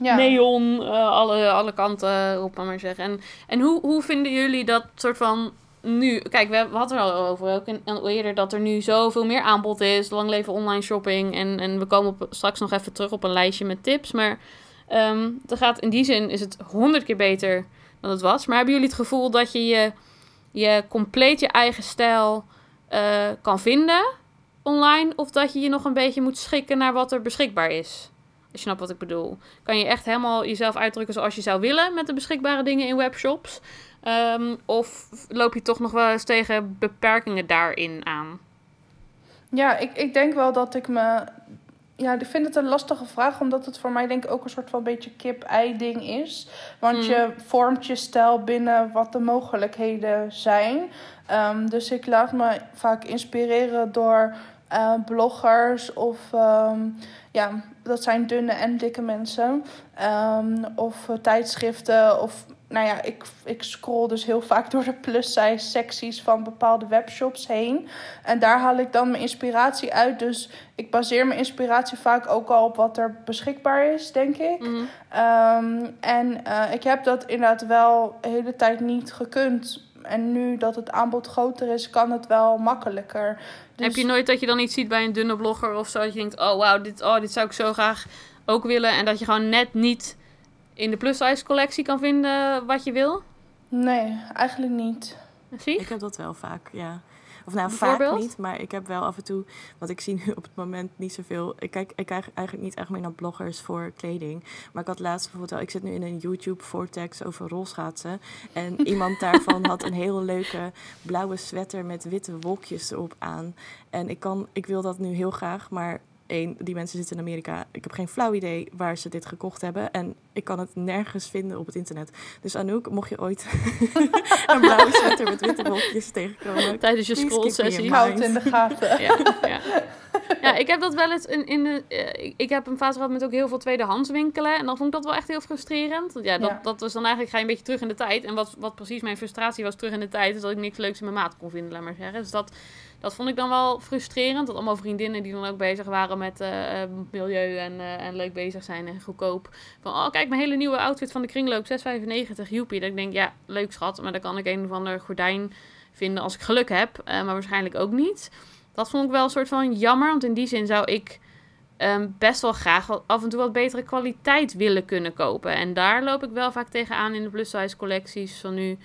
ja. neon, uh, alle, alle kanten op, maar zeggen. En, en hoe, hoe vinden jullie dat soort van nu? Kijk, we hadden er al over ook in, eerder dat er nu zoveel meer aanbod is. Lang leven online shopping. En, en we komen straks nog even terug op een lijstje met tips. Maar um, het gaat, in die zin is het honderd keer beter dan het was. Maar hebben jullie het gevoel dat je je, compleet je eigen stijl uh, kan vinden online? Of dat je je nog een beetje moet schikken naar wat er beschikbaar is? Als je snapt wat ik bedoel. Kan je echt helemaal jezelf uitdrukken zoals je zou willen met de beschikbare dingen in webshops? Um, of loop je toch nog wel eens tegen beperkingen daarin aan? Ja, ik, ik denk wel dat ik me. Ja, ik vind het een lastige vraag, omdat het voor mij denk ik ook een soort van beetje kip-ei-ding is. Want hmm. je vormt je stijl binnen wat de mogelijkheden zijn. Um, dus ik laat me vaak inspireren door uh, bloggers of um, ja, dat zijn dunne en dikke mensen. Um, of uh, tijdschriften of nou ja, ik, ik scroll dus heel vaak door de plus-size secties van bepaalde webshops heen. En daar haal ik dan mijn inspiratie uit. Dus ik baseer mijn inspiratie vaak ook al op wat er beschikbaar is, denk ik. Mm -hmm. um, en uh, ik heb dat inderdaad wel de hele tijd niet gekund. En nu dat het aanbod groter is, kan het wel makkelijker. Dus... Heb je nooit dat je dan iets ziet bij een dunne blogger of zo? Dat je denkt, oh wauw, dit, oh, dit zou ik zo graag ook willen. En dat je gewoon net niet in de plus-size collectie kan vinden wat je wil? Nee, eigenlijk niet. Zie? Ik heb dat wel vaak, ja. Of nou, vaak niet, maar ik heb wel af en toe, wat ik zie nu op het moment niet zoveel. Ik kijk, ik kijk eigenlijk niet echt meer naar bloggers voor kleding. Maar ik had laatst bijvoorbeeld wel, ik zit nu in een YouTube vortex over rolschaatsen. En iemand daarvan had een heel leuke blauwe sweater met witte wolkjes erop aan. En ik, kan, ik wil dat nu heel graag, maar één, die mensen zitten in Amerika. Ik heb geen flauw idee waar ze dit gekocht hebben. En ik kan het nergens vinden op het internet. Dus Anouk, mocht je ooit een blauwe sweater met witte wolkjes tegenkomen... Tijdens je scrollsessie. in Koud in de gaten. Ja, ja. ja, ik heb dat wel eens in, in de. eh, ik- ik heb een fase gehad met ook heel veel tweedehands winkelen. En dan vond ik dat wel echt heel frustrerend. Want Ja, dat, Ja. dat was dan eigenlijk ga je een beetje terug in de tijd. En wat, wat precies mijn frustratie was terug in de tijd, is dat ik niks leuks in mijn maat kon vinden, laat maar zeggen. Dus dat, dat vond ik dan wel frustrerend. Dat allemaal vriendinnen die dan ook bezig waren met eh, eh, milieu en, eh, en leuk bezig zijn en goedkoop. Van, oh kijk, mijn hele nieuwe outfit van de kringloop, 6,95, joepie. Dat ik denk, ja, leuk schat, maar dan kan ik een of ander gordijn vinden als ik geluk heb. maar waarschijnlijk ook niet. Dat vond ik wel een soort van jammer, want in die zin zou ik ehm, best wel graag af en toe wat betere kwaliteit willen kunnen kopen. En daar loop ik wel vaak tegenaan in de plus-size collecties van nu.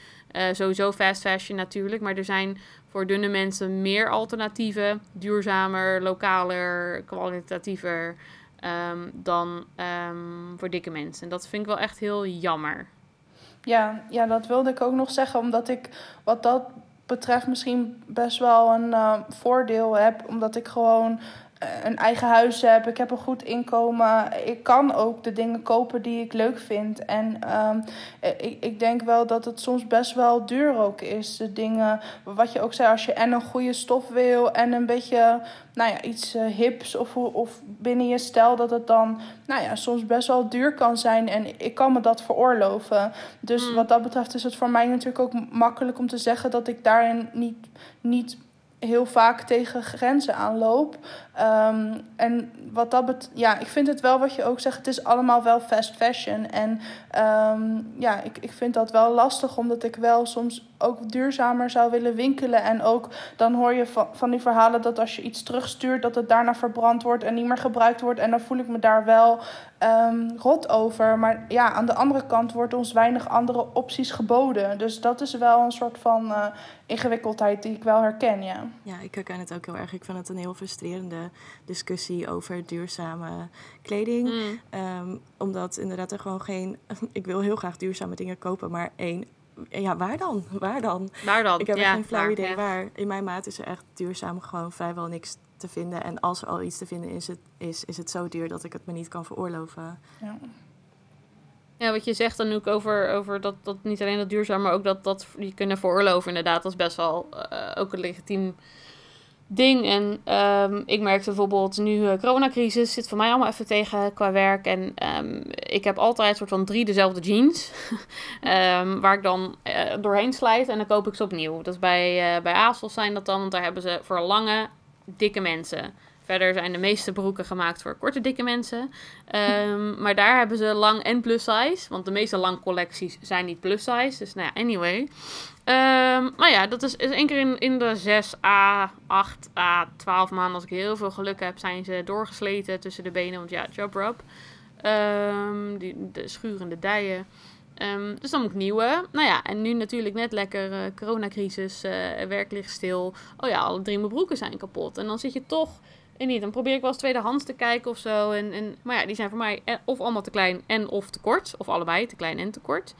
Sowieso fast fashion natuurlijk, maar er zijn voor dunne mensen meer alternatieven. Duurzamer, lokaler, kwalitatiever ehm, dan ehm, voor dikke mensen. En dat vind ik wel echt heel jammer. Ja, ja, dat wilde ik ook nog zeggen, omdat ik wat dat betreft misschien best wel een eh, voordeel heb, omdat ik gewoon een eigen huis heb, ik heb een goed inkomen, ik kan ook de dingen kopen die ik leuk vind. En ehm, eh, ik, ik denk wel dat het soms best wel duur ook is, de dingen, wat je ook zei, als je en een goede stof wil en een beetje, nou ja, iets eh, hips of, of binnen je stijl, dat het dan, nou ja, soms best wel duur kan zijn en ik kan me dat veroorloven. Dus Mm. wat dat betreft is het voor mij natuurlijk ook makkelijk om te zeggen dat ik daarin niet, niet heel vaak tegen grenzen aanloop. Ehm, en wat dat bet ja, ik vind het wel wat je ook zegt, het is allemaal wel fast fashion. En ehm, ja, ik, ik vind dat wel lastig, omdat ik wel soms ook duurzamer zou willen winkelen. En ook dan hoor je van, van die verhalen dat als je iets terugstuurt, dat het daarna verbrand wordt en niet meer gebruikt wordt. En dan voel ik me daar wel ehm, rot over. Maar ja, aan de andere kant wordt ons weinig andere opties geboden. Dus dat is wel een soort van eh, ingewikkeldheid die ik wel herken, ja. Ja, ik herken het ook heel erg. Ik vind het een heel frustrerende discussie over duurzame kleding. Mm. Ehm, omdat inderdaad er gewoon geen... Ik wil heel graag duurzame dingen kopen, maar één... Ja, waar dan? Waar dan? Daar dan. Ik heb ja, geen flauw waar, idee ja. waar. In mijn maat is er echt duurzaam gewoon vrijwel niks te vinden. En als er al iets te vinden is, het, is, is het zo duur dat ik het me niet kan veroorloven. ja. Ja, wat je zegt dan ook over, over dat, dat niet alleen dat duurzaam, maar ook dat, dat je kunnen veroorloven inderdaad. Dat is best wel eh, ook een legitiem ding. En ehm, ik merkte bijvoorbeeld nu eh coronacrisis zit voor mij allemaal even tegen qua werk. En ehm, ik heb altijd soort van drie dezelfde jeans. Ehm, waar ik dan eh, doorheen slijt en dan koop ik ze opnieuw. Dat is bij, eh bij ASOS zijn dat dan, want daar hebben ze voor lange, dikke mensen. Verder zijn de meeste broeken gemaakt voor korte, dikke mensen. Ehm, maar daar hebben ze lang en plus size. Want de meeste lang collecties zijn niet plus size. Dus nou ja, anyway. Ehm, maar ja, dat is, is één keer in, in de 6 a 8 a 12 maanden. Als ik heel veel geluk heb, zijn ze doorgesleten tussen de benen. Want ja, job rub. Ehm, die, de schurende dijen. Ehm, dus dan moet ik nieuwe. Nou ja, en nu natuurlijk net lekker eh, coronacrisis, eh werk ligt stil. Oh ja, alle drie mijn broeken zijn kapot. En dan zit je toch en niet. Dan probeer ik wel eens tweedehands te kijken of zo. En, en, maar ja, die zijn voor mij eh, of allemaal te klein en of te kort. Of allebei, te klein en te kort.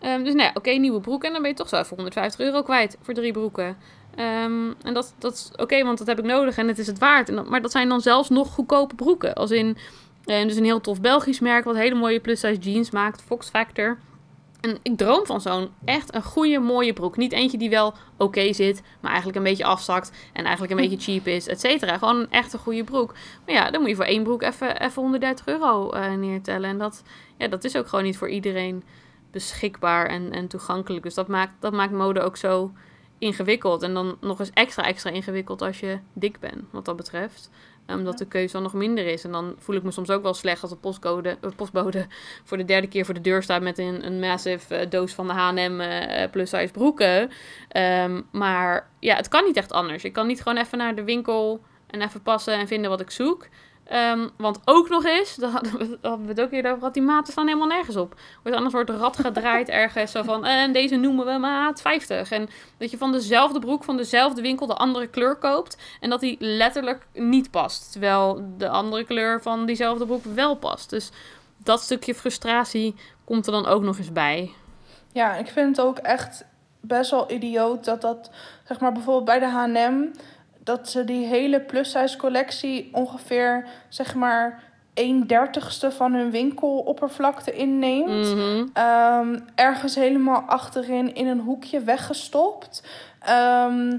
Ehm, dus nou ja, oké, nieuwe broek. En dan ben je toch zo even 150 euro kwijt voor drie broeken. Ehm, en dat, dat is oké, want dat heb ik nodig en het is het waard. En maar dat zijn dan zelfs nog goedkope broeken. Als in, eh, dus een heel tof Belgisch merk wat hele mooie plus-size jeans maakt. Fox Factor. En ik droom van zo'n echt een goede, mooie broek. Niet eentje die wel oké zit, maar eigenlijk een beetje afzakt. En eigenlijk een beetje cheap is, et cetera. Gewoon een echte goede broek. Maar ja, dan moet je voor één broek even, even 130 euro eh, neertellen. En dat, ja, dat is ook gewoon niet voor iedereen beschikbaar en, en toegankelijk. Dus dat maakt, dat maakt mode ook zo ingewikkeld. En dan nog eens extra, extra ingewikkeld als je dik bent, wat dat betreft. Omdat de keuze dan nog minder is. En dan voel ik me soms ook wel slecht als de postcode, eh, postbode voor de derde keer voor de deur staat met een, een massive eh, doos van de H&M eh, plus size broeken. Ehm, maar ja, het kan niet echt anders. Ik kan niet gewoon even naar de winkel en even passen en vinden wat ik zoek. Ehm, want ook nog eens, daar hadden we, hadden we het ook eerder over gehad, die maten staan helemaal nergens op. Wordt anders wordt rad gedraaid ergens zo van, en deze noemen we maat 50. En dat je van dezelfde broek, van dezelfde winkel de andere kleur koopt. En dat die letterlijk niet past. Terwijl de andere kleur van diezelfde broek wel past. Dus dat stukje frustratie komt er dan ook nog eens bij. Ja, ik vind het ook echt best wel idioot dat dat, zeg maar bijvoorbeeld bij de H&M, dat ze die hele plus-size collectie ongeveer, zeg maar, een dertigste van hun winkeloppervlakte inneemt. Mhm. Ehm, ergens helemaal achterin in een hoekje weggestopt. Ehm,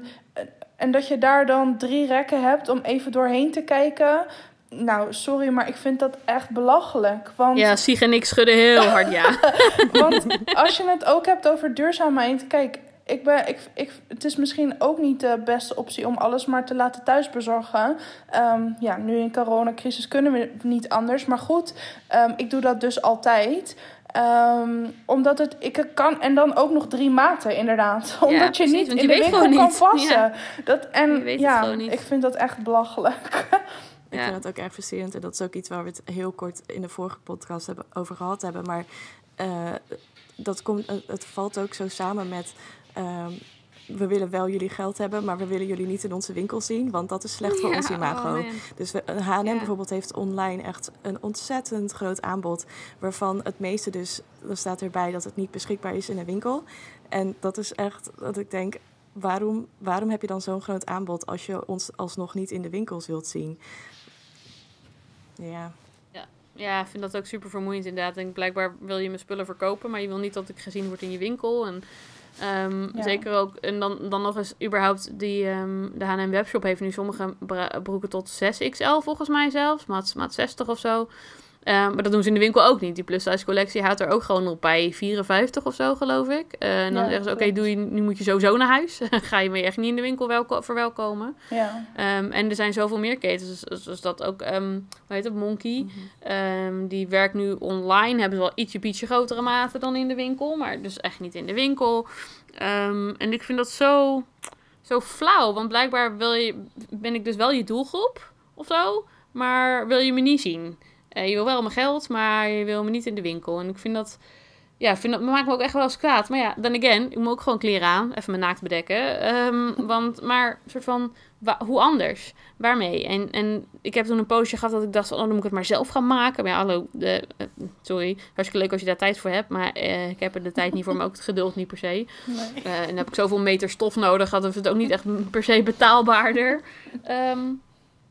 en dat je daar dan drie rekken hebt om even doorheen te kijken. Nou, sorry, maar ik vind dat echt belachelijk. Want Ja, Sieg en ik schudden heel hard ja. want als je het ook hebt over duurzaamheid, kijk, ik ben, ik, ik, het is misschien ook niet de beste optie om alles maar te laten thuisbezorgen. Ehm, ja, nu in coronacrisis kunnen we niet anders. Maar goed, ehm, ik doe dat dus altijd. Ehm, omdat het, ik kan, en dan ook nog drie maten inderdaad. Omdat je precies, niet want in je de weet winkel gewoon kan niet. passen. Ja. Dat, Je en weet het ja, gewoon niet. ik vind dat echt belachelijk. Ik Ja. vind het ook erg frustrerend. En dat is ook iets waar we het heel kort in de vorige podcast hebben, over gehad hebben. Maar eh, dat komt, het valt ook zo samen met... ehm, we willen wel jullie geld hebben, maar we willen jullie niet in onze winkel zien. Want dat is slecht voor Ja, ons imago. oh. Dus een H&M Ja. bijvoorbeeld heeft online echt een ontzettend groot aanbod. Waarvan het meeste dus, er staat erbij dat het niet beschikbaar is in een winkel. En dat is echt dat ik denk, waarom, waarom heb je dan zo'n groot aanbod als je ons alsnog niet in de winkels wilt zien? Ja, Ja, ik vind dat ook super vermoeiend inderdaad. En blijkbaar wil je mijn spullen verkopen, maar je wil niet dat ik gezien word in je winkel. En ehm, Ja. zeker ook, en dan, dan nog eens überhaupt, die, ehm, de H&M webshop heeft nu sommige broeken tot 6XL volgens mij zelfs, maat, maat 60 of zo. Ehm, maar dat doen ze in de winkel ook niet. Die plus size collectie houdt er ook gewoon op bij 54 of zo, geloof ik. Eh, en dan Ja, zeggen ze, oké, doe je, nu moet je sowieso naar huis. Ga je me echt niet in de winkel welko- verwelkomen. Ja. Ehm, en er zijn zoveel meer ketens, dus, dus dat ook, ehm hoe heet het, Monkey. Ehm, die werkt nu online, hebben ze wel ietsje pietje grotere maten dan in de winkel, maar dus echt niet in de winkel. En ik vind dat zo, zo flauw, want blijkbaar wil je, ben ik dus wel je doelgroep of zo, maar wil je me niet zien. Eh, je wil wel mijn geld, maar je wil me niet in de winkel. En ik vind dat, ja, vind dat maakt me ook echt wel eens kwaad. Maar ja, dan again, ik moet ook gewoon kleren aan, even mijn naakt bedekken. Ehm, want, maar, soort van, wa- hoe anders? Waarmee? En, en ik heb toen een poosje gehad dat ik dacht, van, oh, dan moet ik het maar zelf gaan maken. Maar ja, hallo, de, eh, sorry, hartstikke leuk als je daar tijd voor hebt. Maar eh, ik heb er de tijd niet voor, maar ook het geduld niet per se. Nee. En dan heb ik zoveel meter stof nodig, dat het ook niet echt per se betaalbaarder. Ehm,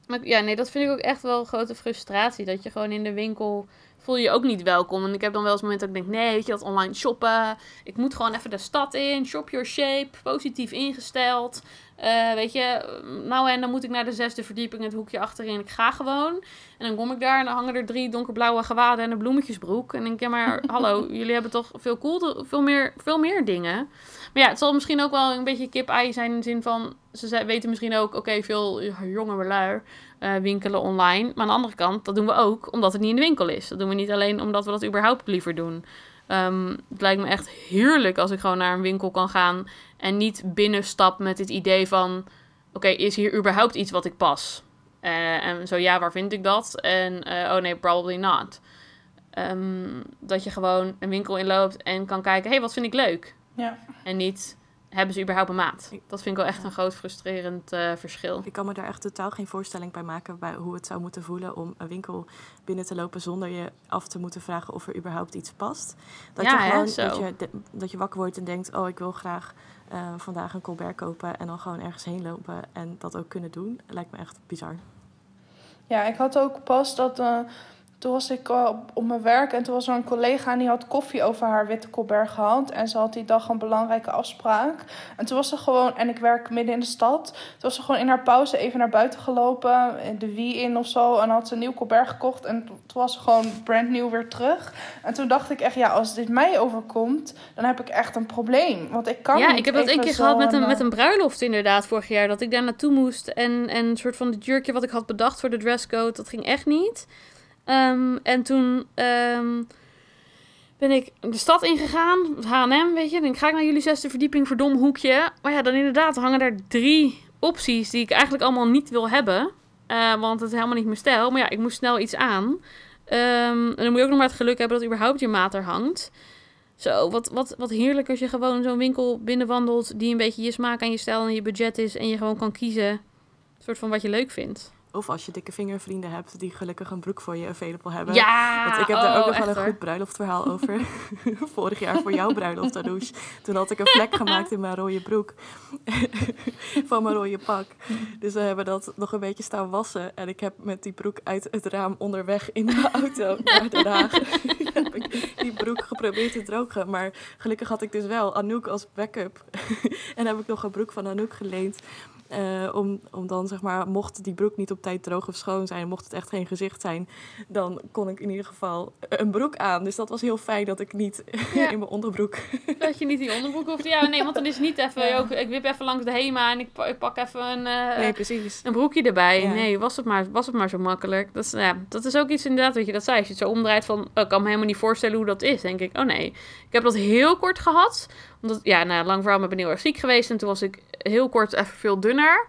maar ja, nee, dat vind ik ook echt wel een grote frustratie. Dat je gewoon in de winkel voel je ook niet welkom. En ik heb dan wel eens momenten dat ik denk, nee, weet je, dat online shoppen. Ik moet gewoon even de stad in, shop your shape, positief ingesteld. Eh, weet je, nou en dan moet ik naar de zesde verdieping, het hoekje achterin. Ik ga gewoon. En dan kom ik daar en dan hangen er drie donkerblauwe gewaden en een bloemetjesbroek. En dan denk ik, ja maar hallo, jullie hebben toch veel, cool, veel, meer, veel meer dingen. Maar ja, het zal misschien ook wel een beetje kip-ei zijn in de zin van... Ze ze weten misschien ook, oké, veel jonge lui eh, winkelen online. Maar aan de andere kant, dat doen we ook omdat het niet in de winkel is. Dat doen we niet alleen omdat we dat überhaupt liever doen. Ehm, het lijkt me echt heerlijk als ik gewoon naar een winkel kan gaan... en niet binnenstap met het idee van... oké, is hier überhaupt iets wat ik pas? Eh, en zo ja, waar vind ik dat? En eh, oh nee, probably not. Ehm, dat je gewoon een winkel inloopt en kan kijken... hé, hey, wat vind ik leuk? Ja. En niet, hebben ze überhaupt een maat? Dat vind ik wel echt een groot frustrerend eh, verschil. ik kan me daar echt totaal geen voorstelling bij maken bij hoe het zou moeten voelen om een winkel binnen te lopen zonder je af te moeten vragen of er überhaupt iets past. Dat Ja, je hè, gewoon zo. dat je, de- dat je wakker wordt en denkt, oh ik wil graag eh, vandaag een Colbert kopen en dan gewoon ergens heen lopen en dat ook kunnen doen, lijkt me echt bizar. Ja, ik had ook pas dat. eh, toen was ik eh, op, op mijn werk en toen was er een collega en die had koffie over haar witte colbert gehad. En ze had die dag een belangrijke afspraak. En toen was ze gewoon, en ik werk midden in de stad. Toen was ze gewoon in haar pauze even naar buiten gelopen, eh, de wie in of zo. En had ze een nieuw colbert gekocht. En toen was ze gewoon brand nieuw weer terug. En toen dacht ik echt, ja, als dit mij overkomt, dan heb ik echt een probleem. Want ik kan ja, niet ik heb dat één keer gehad met een, eh, met een bruiloft inderdaad vorig jaar. Dat ik daar naartoe moest en, en een soort van het jurkje wat ik had bedacht voor de dresscode, dat ging echt niet. Ehm, en toen ehm, ben ik de stad ingegaan, H&M, weet je. Dan ga ik naar jullie zesde verdieping, verdom hoekje. Maar ja, dan inderdaad hangen er drie opties die ik eigenlijk allemaal niet wil hebben. eh, want het is helemaal niet mijn stijl. Maar ja, ik moest snel iets aan. Ehm, en dan moet je ook nog maar het geluk hebben dat überhaupt je maat er hangt. Zo, wat, wat, wat heerlijk als je gewoon zo'n winkel binnenwandelt die een beetje je smaak en je stijl en je budget is. En je gewoon kan kiezen, soort van wat je leuk vindt. Of als je dikke vingervrienden hebt die gelukkig een broek voor je available hebben. Ja! Want ik heb daar ook oh, nog wel een hoor. goed bruiloftverhaal over. Vorig jaar voor jouw bruiloft, Anoush. Toen had ik een vlek gemaakt in mijn rode broek. van mijn rode pak. Dus we hebben dat nog een beetje staan wassen. En ik heb met die broek uit het raam onderweg in de auto naar Den Haag... heb ik die broek geprobeerd te drogen. Maar gelukkig had ik dus wel Anouk als backup. en heb ik nog een broek van Anouk geleend. Eh, om, om dan zeg maar, mocht die broek niet op tijd droog of schoon zijn, mocht het echt geen gezicht zijn, dan kon ik in ieder geval een broek aan. Dus dat was heel fijn dat ik niet Ja. in mijn onderbroek. Dat je niet die onderbroek hoeft. Ja, nee, want dan is het niet even... Ja. Ook, ik wip even langs de HEMA en ik, ik pak even een... eh, Nee, precies. Een broekje erbij. Ja. Nee, was het, maar, was het maar zo makkelijk. Dat is, ja, dat is ook iets inderdaad, wat je dat zei. Als je het zo omdraait van, oh, ik kan me helemaal niet voorstellen hoe dat is. denk ik, oh nee. Ik heb dat heel kort gehad. Omdat, ja, nou, lang verhaal, maar ben heel erg ziek geweest. En toen was ik heel kort even veel dunner.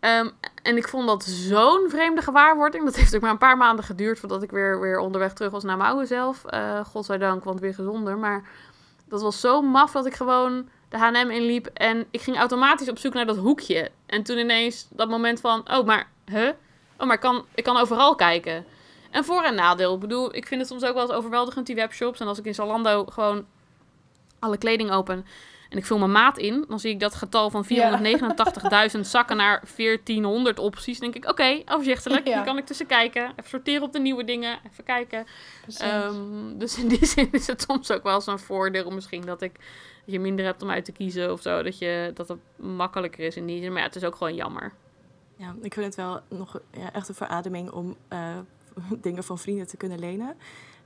Ehm, en ik vond dat zo'n vreemde gewaarwording. Dat heeft ook maar een paar maanden geduurd voordat ik weer, weer onderweg terug was naar mijn oude zelf. Eh godzijdank, want weer gezonder. Maar dat was zo maf dat ik gewoon de H&M inliep en ik ging automatisch op zoek naar dat hoekje. En toen ineens dat moment van, oh, maar, huh? Oh, maar ik kan, ik kan overal kijken. En voor- en nadeel. Ik bedoel, ik vind het soms ook wel eens overweldigend, die webshops. En als ik in Zalando gewoon alle kleding open en ik vul mijn maat in, dan zie ik dat getal van 489.000 zakken naar 1400 opties. Dan denk ik, oké, overzichtelijk. Ja. Hier kan ik tussen kijken. Even sorteren op de nieuwe dingen. Even kijken. Ehm, dus in die zin is het soms ook wel zo'n voordeel misschien dat ik dat je minder hebt om uit te kiezen of zo. Dat, je, dat het makkelijker is in die zin. Maar ja, het is ook gewoon jammer. Ja, ik vind het wel nog ja, echt een verademing om eh, dingen van vrienden te kunnen lenen.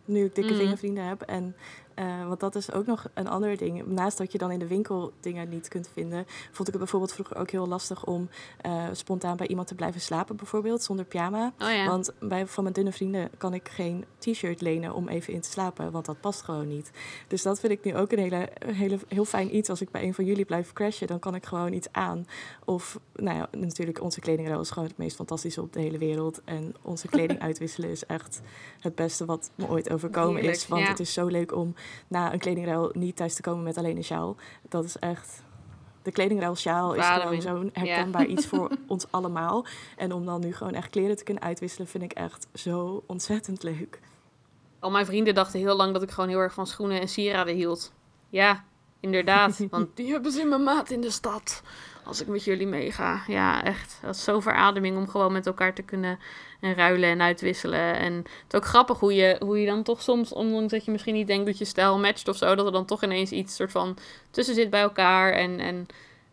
Nu ik dikke Mm. vingervrienden heb. En, eh, want dat is ook nog een ander ding. Naast dat je dan in de winkel dingen niet kunt vinden, vond ik het bijvoorbeeld vroeger ook heel lastig om eh, spontaan bij iemand te blijven slapen, bijvoorbeeld, zonder pyjama. Oh ja. Want bij, van mijn dunne vrienden kan ik geen t-shirt lenen om even in te slapen, want dat past gewoon niet. Dus dat vind ik nu ook een hele, hele, heel fijn iets. Als ik bij een van jullie blijf crashen, dan kan ik gewoon iets aan. Of, nou ja, natuurlijk, onze kledingruil is gewoon het meest fantastische op de hele wereld. En onze kleding uitwisselen is echt het beste wat me ooit overkomen Heerlijk, is. Want ja. het is zo leuk om na een kledingruil niet thuis te komen met alleen een sjaal. Dat is echt... De kledingruil sjaal is gewoon zo'n herkenbaar iets voor ons allemaal. En om dan nu gewoon echt kleren te kunnen uitwisselen, vind ik echt zo ontzettend leuk. Al mijn vrienden dachten heel lang dat ik gewoon heel erg van schoenen en sieraden hield. Ja, inderdaad. Want die hebben ze in mijn maat in de stad. Als ik met jullie meega. Ja, echt. Dat is zo verademing om gewoon met elkaar te kunnen en ruilen en uitwisselen. En het is ook grappig hoe je, hoe je dan toch soms, ondanks dat je misschien niet denkt dat je stijl matcht of zo, dat er dan toch ineens iets soort van tussen zit bij elkaar. En, en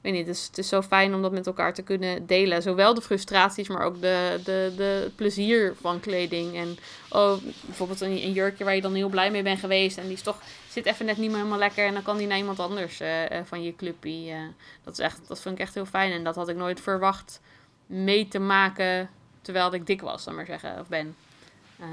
weet niet, is, het is zo fijn om dat met elkaar te kunnen delen. Zowel de frustraties, maar ook de, de, de plezier van kleding. En oh, bijvoorbeeld een, een jurkje waar je dan heel blij mee bent geweest. En die is toch, zit even net niet meer helemaal lekker. En dan kan die naar iemand anders eh, eh, van je clubpie. eh. dat, is echt, dat vind ik echt heel fijn. En dat had ik nooit verwacht mee te maken terwijl ik dik was, dan maar zeggen, of ben. Ehm,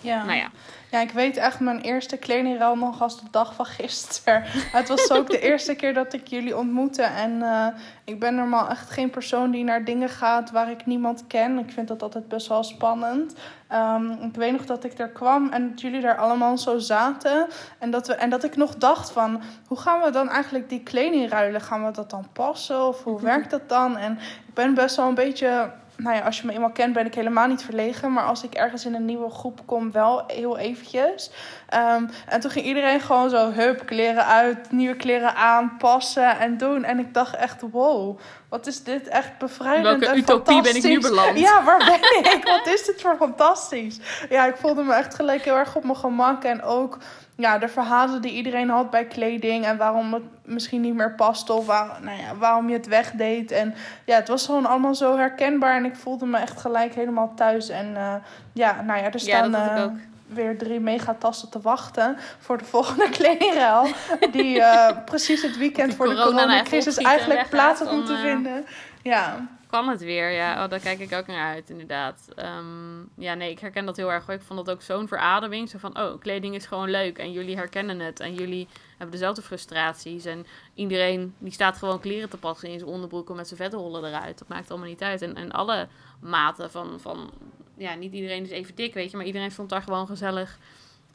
ja. Nou ja, Ja, ik weet echt mijn eerste kledingruil nog als de dag van gisteren. Het was ook de eerste keer dat ik jullie ontmoette. En eh, ik ben normaal echt geen persoon die naar dingen gaat waar ik niemand ken. Ik vind dat altijd best wel spannend. Ehm, ik weet nog dat ik er kwam en dat jullie daar allemaal zo zaten. En dat, we, en dat ik nog dacht van, hoe gaan we dan eigenlijk die kleding ruilen? Gaan we dat dan passen of hoe werkt dat dan? En ik ben best wel een beetje nou ja, als je me eenmaal kent, ben ik helemaal niet verlegen. Maar als ik ergens in een nieuwe groep kom, wel heel eventjes. Ehm, en toen ging iedereen gewoon zo, hup, kleren uit, nieuwe kleren aan, passen en doen. En ik dacht echt, wow, wat is dit echt bevrijdend welke en utopie ben ik nu beland? Ja, waar ben ik? Wat is dit voor fantastisch? Ja, ik voelde me echt gelijk heel erg op mijn gemak. En ook ja, de verhalen die iedereen had bij kleding. En waarom het misschien niet meer paste. Of waar, nou ja, waarom je het wegdeed. En ja, het was gewoon allemaal zo herkenbaar. En ik voelde me echt gelijk helemaal thuis. En eh, ja, nou ja, er ja staan ik eh, weer drie megatassen te wachten voor de volgende kledingruil. Die eh, precies het weekend Die voor de nou coronacrisis eigenlijk plaats had moeten eh, vinden. Ja, Kan het weer. Ja, oh, daar kijk ik ook naar uit, inderdaad. Ehm, ja, nee, ik herken dat heel erg. Ik vond dat ook zo'n verademing. Zo van, oh, kleding is gewoon leuk. En jullie herkennen het. En jullie hebben dezelfde frustraties. En iedereen die staat gewoon kleren te passen in zijn onderbroeken met zijn vetrollen eruit. Dat maakt allemaal niet uit. En, en alle maten van, van, ja, niet iedereen is even dik, weet je. Maar iedereen stond daar gewoon gezellig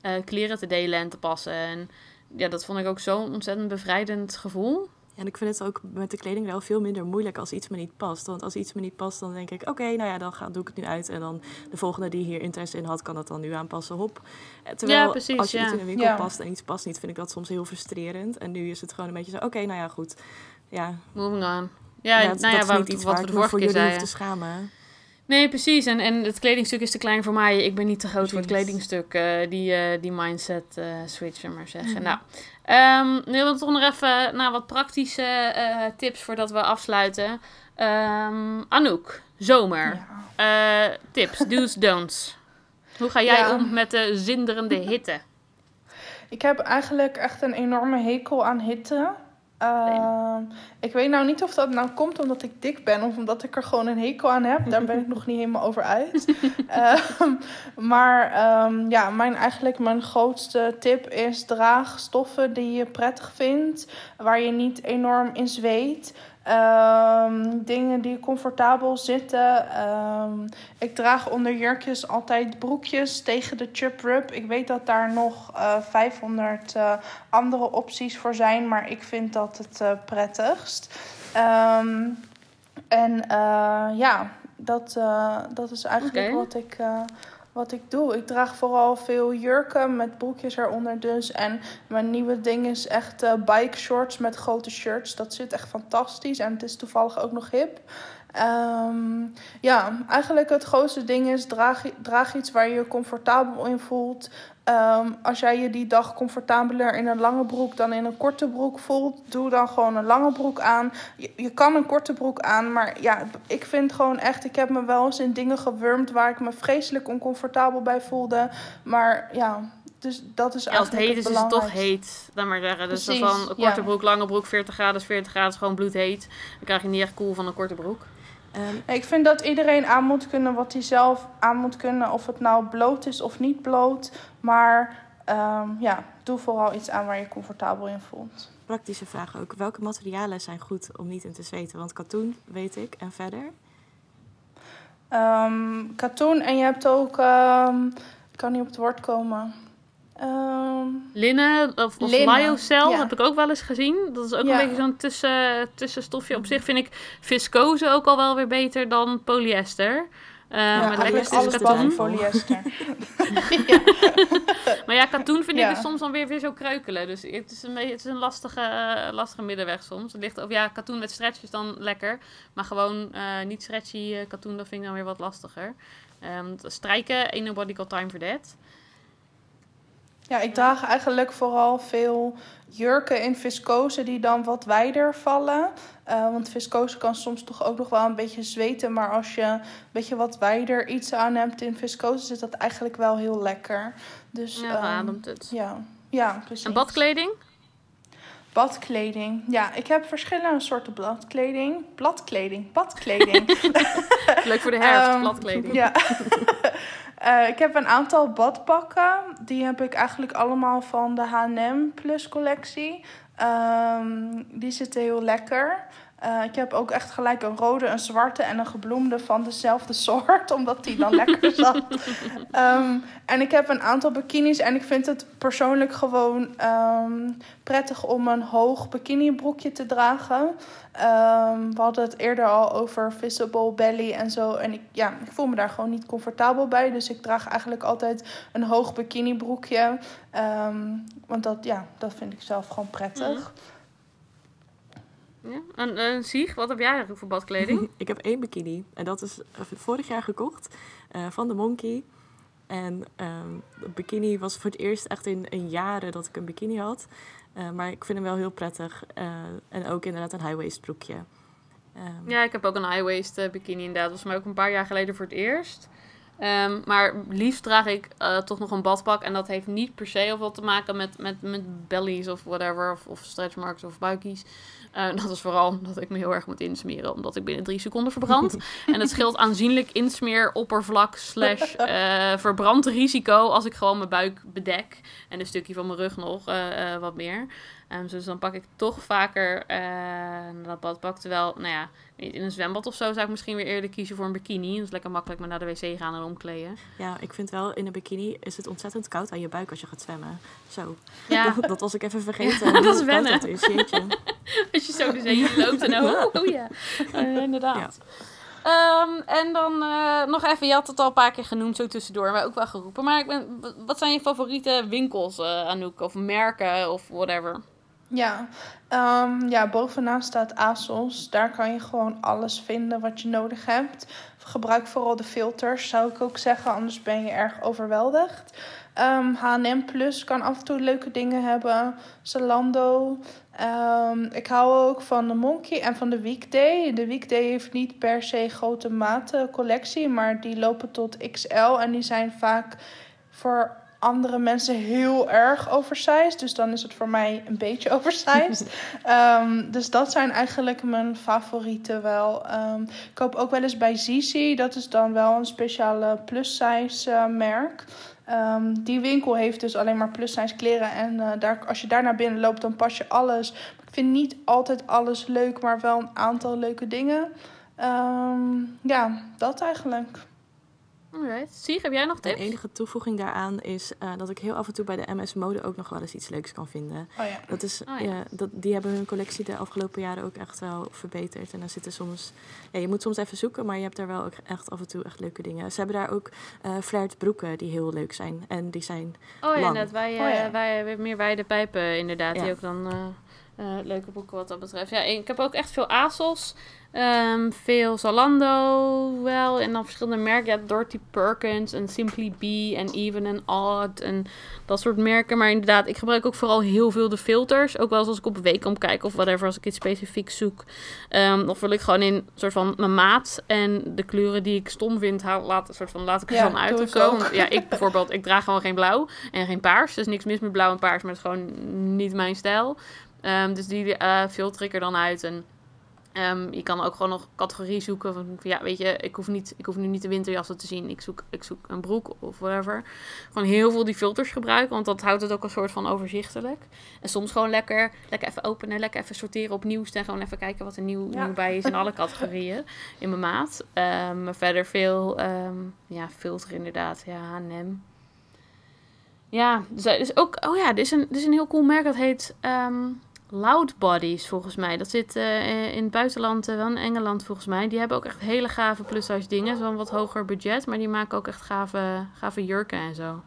uh, kleren te delen en te passen. En ja, dat vond ik ook zo'n ontzettend bevrijdend gevoel. En ik vind het ook met de kleding wel veel minder moeilijk als iets me niet past. Want als iets me niet past, dan denk ik, oké, nou ja, dan ga, doe ik het nu uit. En dan de volgende die hier interesse in had, kan dat dan nu aanpassen. Hop. Terwijl ja, precies, als je ja. iets in een winkel past en iets past niet, vind ik dat soms heel frustrerend. En nu is het gewoon een beetje zo, oké, nou ja, goed. Ja. Moving on. Ja, ja nou ja, wat, iets wat we de vorige keer zeiden. te schamen. Nee, precies. En, en het kledingstuk is te klein voor mij. Ik ben niet te groot precies. voor het kledingstuk. Uh, die, uh, die mindset uh, switchen, maar zeggen. Mm. Nou, um, nu willen we toch nog even naar wat praktische tips voordat we afsluiten. Um, Anouk, zomer. Ja. tips, do's, don'ts. Hoe ga jij ja. om met de zinderende hitte? Ik heb eigenlijk echt een enorme hekel aan hitte. Uh, ik weet nou niet of dat nou komt omdat ik dik ben of omdat ik er gewoon een hekel aan heb. Daar ben ik nog niet helemaal over uit. uh, maar um, ja, mijn, eigenlijk mijn grootste tip is draag stoffen die je prettig vindt, waar je niet enorm in zweet. Um, dingen die comfortabel zitten. Um, ik draag onder jurkjes altijd broekjes tegen de chub rub. Ik weet dat daar nog uh, 500 uh, andere opties voor zijn, maar ik vind dat het uh, prettigst. Um, en ja, dat, dat is eigenlijk okay. wat ik wat ik doe. Ik draag vooral veel jurken met broekjes eronder dus. En mijn nieuwe ding is echt uh, bike shorts met grote shirts. Dat zit echt fantastisch. En het is toevallig ook nog hip. Um, ja, eigenlijk het grootste ding is draag, draag iets waar je je comfortabel in voelt. Um, als jij je die dag comfortabeler in een lange broek dan in een korte broek voelt, doe dan gewoon een lange broek aan. Je, je kan een korte broek aan, maar ja, ik vind gewoon echt, ik heb me wel eens in dingen gewurmd waar ik me vreselijk oncomfortabel bij voelde. Maar ja, dus dat is ja, als het heet is, is het toch heet. Dan maar zeggen. Dus van een korte ja. broek, lange broek, 40 graden, 40 graden is gewoon bloedheet. Dan krijg je niet echt cool van een korte broek. Um, ik vind dat iedereen aan moet kunnen wat hij zelf aan moet kunnen. Of het nou bloot is of niet bloot. Maar um, ja, doe vooral iets aan waar je comfortabel in voelt. Praktische vraag ook. Welke materialen zijn goed om niet in te zweten? Want katoen weet ik. En verder? Um, katoen en je hebt ook... ik kan niet op het woord komen. Um, Linnen of, of ja. heb ik ook wel eens gezien. Dat is ook ja. een beetje zo'n tussen, tussenstofje. Op zich vind ik viscose ook al wel weer beter dan polyester. Uh, ja, met lekker alles katoen. polyester. maar ja, katoen vind ik dus soms dan weer, weer zo kreukelen. Dus het is een, het is een lastige, uh, lastige middenweg soms. Het ligt, of ja, katoen met stretch is dan lekker. Maar gewoon uh, niet stretchy katoen, dat vind ik dan weer wat lastiger. Um, strijken, ain't nobody got time for that. Ja, ik draag eigenlijk vooral veel jurken in viscose die dan wat wijder vallen. Uh, want viscose kan soms toch ook nog wel een beetje zweten. Maar als je een beetje wat wijder iets aan hebt in viscose, zit dat eigenlijk wel heel lekker. Dus, ja, um, ademt het. Ja, ja, precies. En badkleding? Badkleding. Ja, ik heb verschillende soorten bladkleding. Bladkleding, badkleding. Leuk voor de herfst, um, bladkleding. Ja. Uh, ik heb een aantal badpakken. Die heb ik eigenlijk allemaal van de H&M Plus collectie. Um, die zitten heel lekker. Uh, ik heb ook echt gelijk een rode, een zwarte en een gebloemde van dezelfde soort, omdat die dan lekker zat. Um, en ik heb een aantal bikinis en ik vind het persoonlijk gewoon um, prettig om een hoog bikinibroekje te dragen. Um, we hadden het eerder al over visible belly en zo. En ik, ja, ik voel me daar gewoon niet comfortabel bij. Dus ik draag eigenlijk altijd een hoog bikinibroekje. want dat, ja, dat vind ik zelf gewoon prettig. Mm. Ja. En uh, Sieg, wat heb jij eigenlijk voor badkleding? ik heb één bikini. En dat is vorig jaar gekocht uh, van de Monkey. En um, de bikini was voor het eerst echt in, in jaren dat ik een bikini had. Uh, maar ik vind hem wel heel prettig. en ook inderdaad een high-waist broekje. Um, ja, ik heb ook een high-waist bikini inderdaad. Dat was maar ook een paar jaar geleden voor het eerst. Ehm, maar liefst draag ik eh, toch nog een badpak. En dat heeft niet per se heel veel te maken met, met, met bellies of whatever. Of, of stretch marks of buikies. Eh, dat is vooral dat ik me heel erg moet insmeren. Omdat ik binnen drie seconden verbrand. en het scheelt aanzienlijk insmeer, oppervlak, slash uh, verbrand risico. Als ik gewoon mijn buik bedek. En een stukje van mijn rug nog wat meer. Um, dus dan pak ik toch vaker uh, dat badpak. Terwijl, nou ja, in een zwembad of zo zou ik misschien weer eerder kiezen voor een bikini. Dat is lekker makkelijk maar naar de wc gaan en omkleden. Ja, ik vind wel in een bikini is het ontzettend koud aan je buik als je gaat zwemmen. Zo. Ja. Dat, was ik even vergeten. dat is wennen. Dat is, als je zo de zee loopt en oh, oh ja. Uh, inderdaad. Ja. Um, en dan uh, nog even, je had het al een paar keer genoemd zo tussendoor, maar ook wel geroepen. Maar ik ben, wat zijn je favoriete winkels, uh, Anouk? Of merken of whatever? Ja, um, ja, bovenaan staat ASOS. Daar kan je gewoon alles vinden wat je nodig hebt. Gebruik vooral de filters, zou ik ook zeggen, anders ben je erg overweldigd. Um, H&M Plus kan af en toe leuke dingen hebben. Zalando. Um, ik hou ook van de Monkey en van de Weekday. De Weekday heeft niet per se grote maten collectie, maar die lopen tot XL en die zijn vaak voor andere mensen heel erg oversized. Dus dan is het voor mij een beetje oversized. um, dus dat zijn eigenlijk mijn favorieten wel. Um, ik koop ook wel eens bij Zizi. Dat is dan wel een speciale plus size uh, merk. Um, die winkel heeft dus alleen maar plus size kleren. En uh, daar, als je daar naar binnen loopt, dan pas je alles. Ik vind niet altijd alles leuk, maar wel een aantal leuke dingen. ja, dat eigenlijk. Alright. Zie, heb jij nog tips? De enige toevoeging daaraan is uh, dat ik heel af en toe bij de MS Mode ook nog wel eens iets leuks kan vinden. Oh ja. Dat is, oh ja. dat, die hebben hun collectie de afgelopen jaren ook echt wel verbeterd. En dan zitten soms, ja, je moet soms even zoeken, maar je hebt daar wel ook echt af en toe echt leuke dingen. Ze hebben daar ook uh, flared broeken die heel leuk zijn. En die zijn Oh ja, net wij, uh, oh, ja. wij meer wijde pijpen inderdaad, die ook dan... leuke boeken wat dat betreft. Ja, ik heb ook echt veel ASOS. Um, veel Zalando wel. En dan verschillende merken. Ja, Dorothy Perkins en Simply Be en Even and Odd. En dat soort merken. Maar inderdaad, ik gebruik ook vooral heel veel de filters. Ook wel eens als ik op Weekom kijk of whatever. Als ik iets specifiek zoek. Um, of wil ik gewoon in soort van mijn maat. En de kleuren die ik stom vind, haal, laat, soort van, laat ik er ja, uit of zo. ja, ik bijvoorbeeld, ik draag gewoon geen blauw en geen paars. Dus niks mis met blauw en paars. Maar het is gewoon niet mijn stijl. Um, dus die uh, filter ik er dan uit. En Um, je kan ook gewoon nog categorie zoeken van, ja, weet je, ik hoef, niet, ik hoef nu niet de winterjassen te zien. Ik zoek, ik zoek een broek of whatever. Gewoon heel veel die filters gebruiken, want dat houdt het ook een soort van overzichtelijk. En soms gewoon lekker, lekker even openen, lekker even sorteren op nieuws en gewoon even kijken wat er nieuw, nieuw bij is in alle categorieën in mijn maat. Um, maar verder veel, ja, filter inderdaad, ja, H&M. Ja, dus, dus ook, oh ja, dit is een, dit is een heel cool merk dat heet... Loud Bodies, volgens mij. Dat zit uh, in het buitenland, uh, wel in Engeland volgens mij. Die hebben ook echt hele gave plus-size dingen. Zo'n wat hoger budget, maar die maken ook echt gave, gave jurken en zo.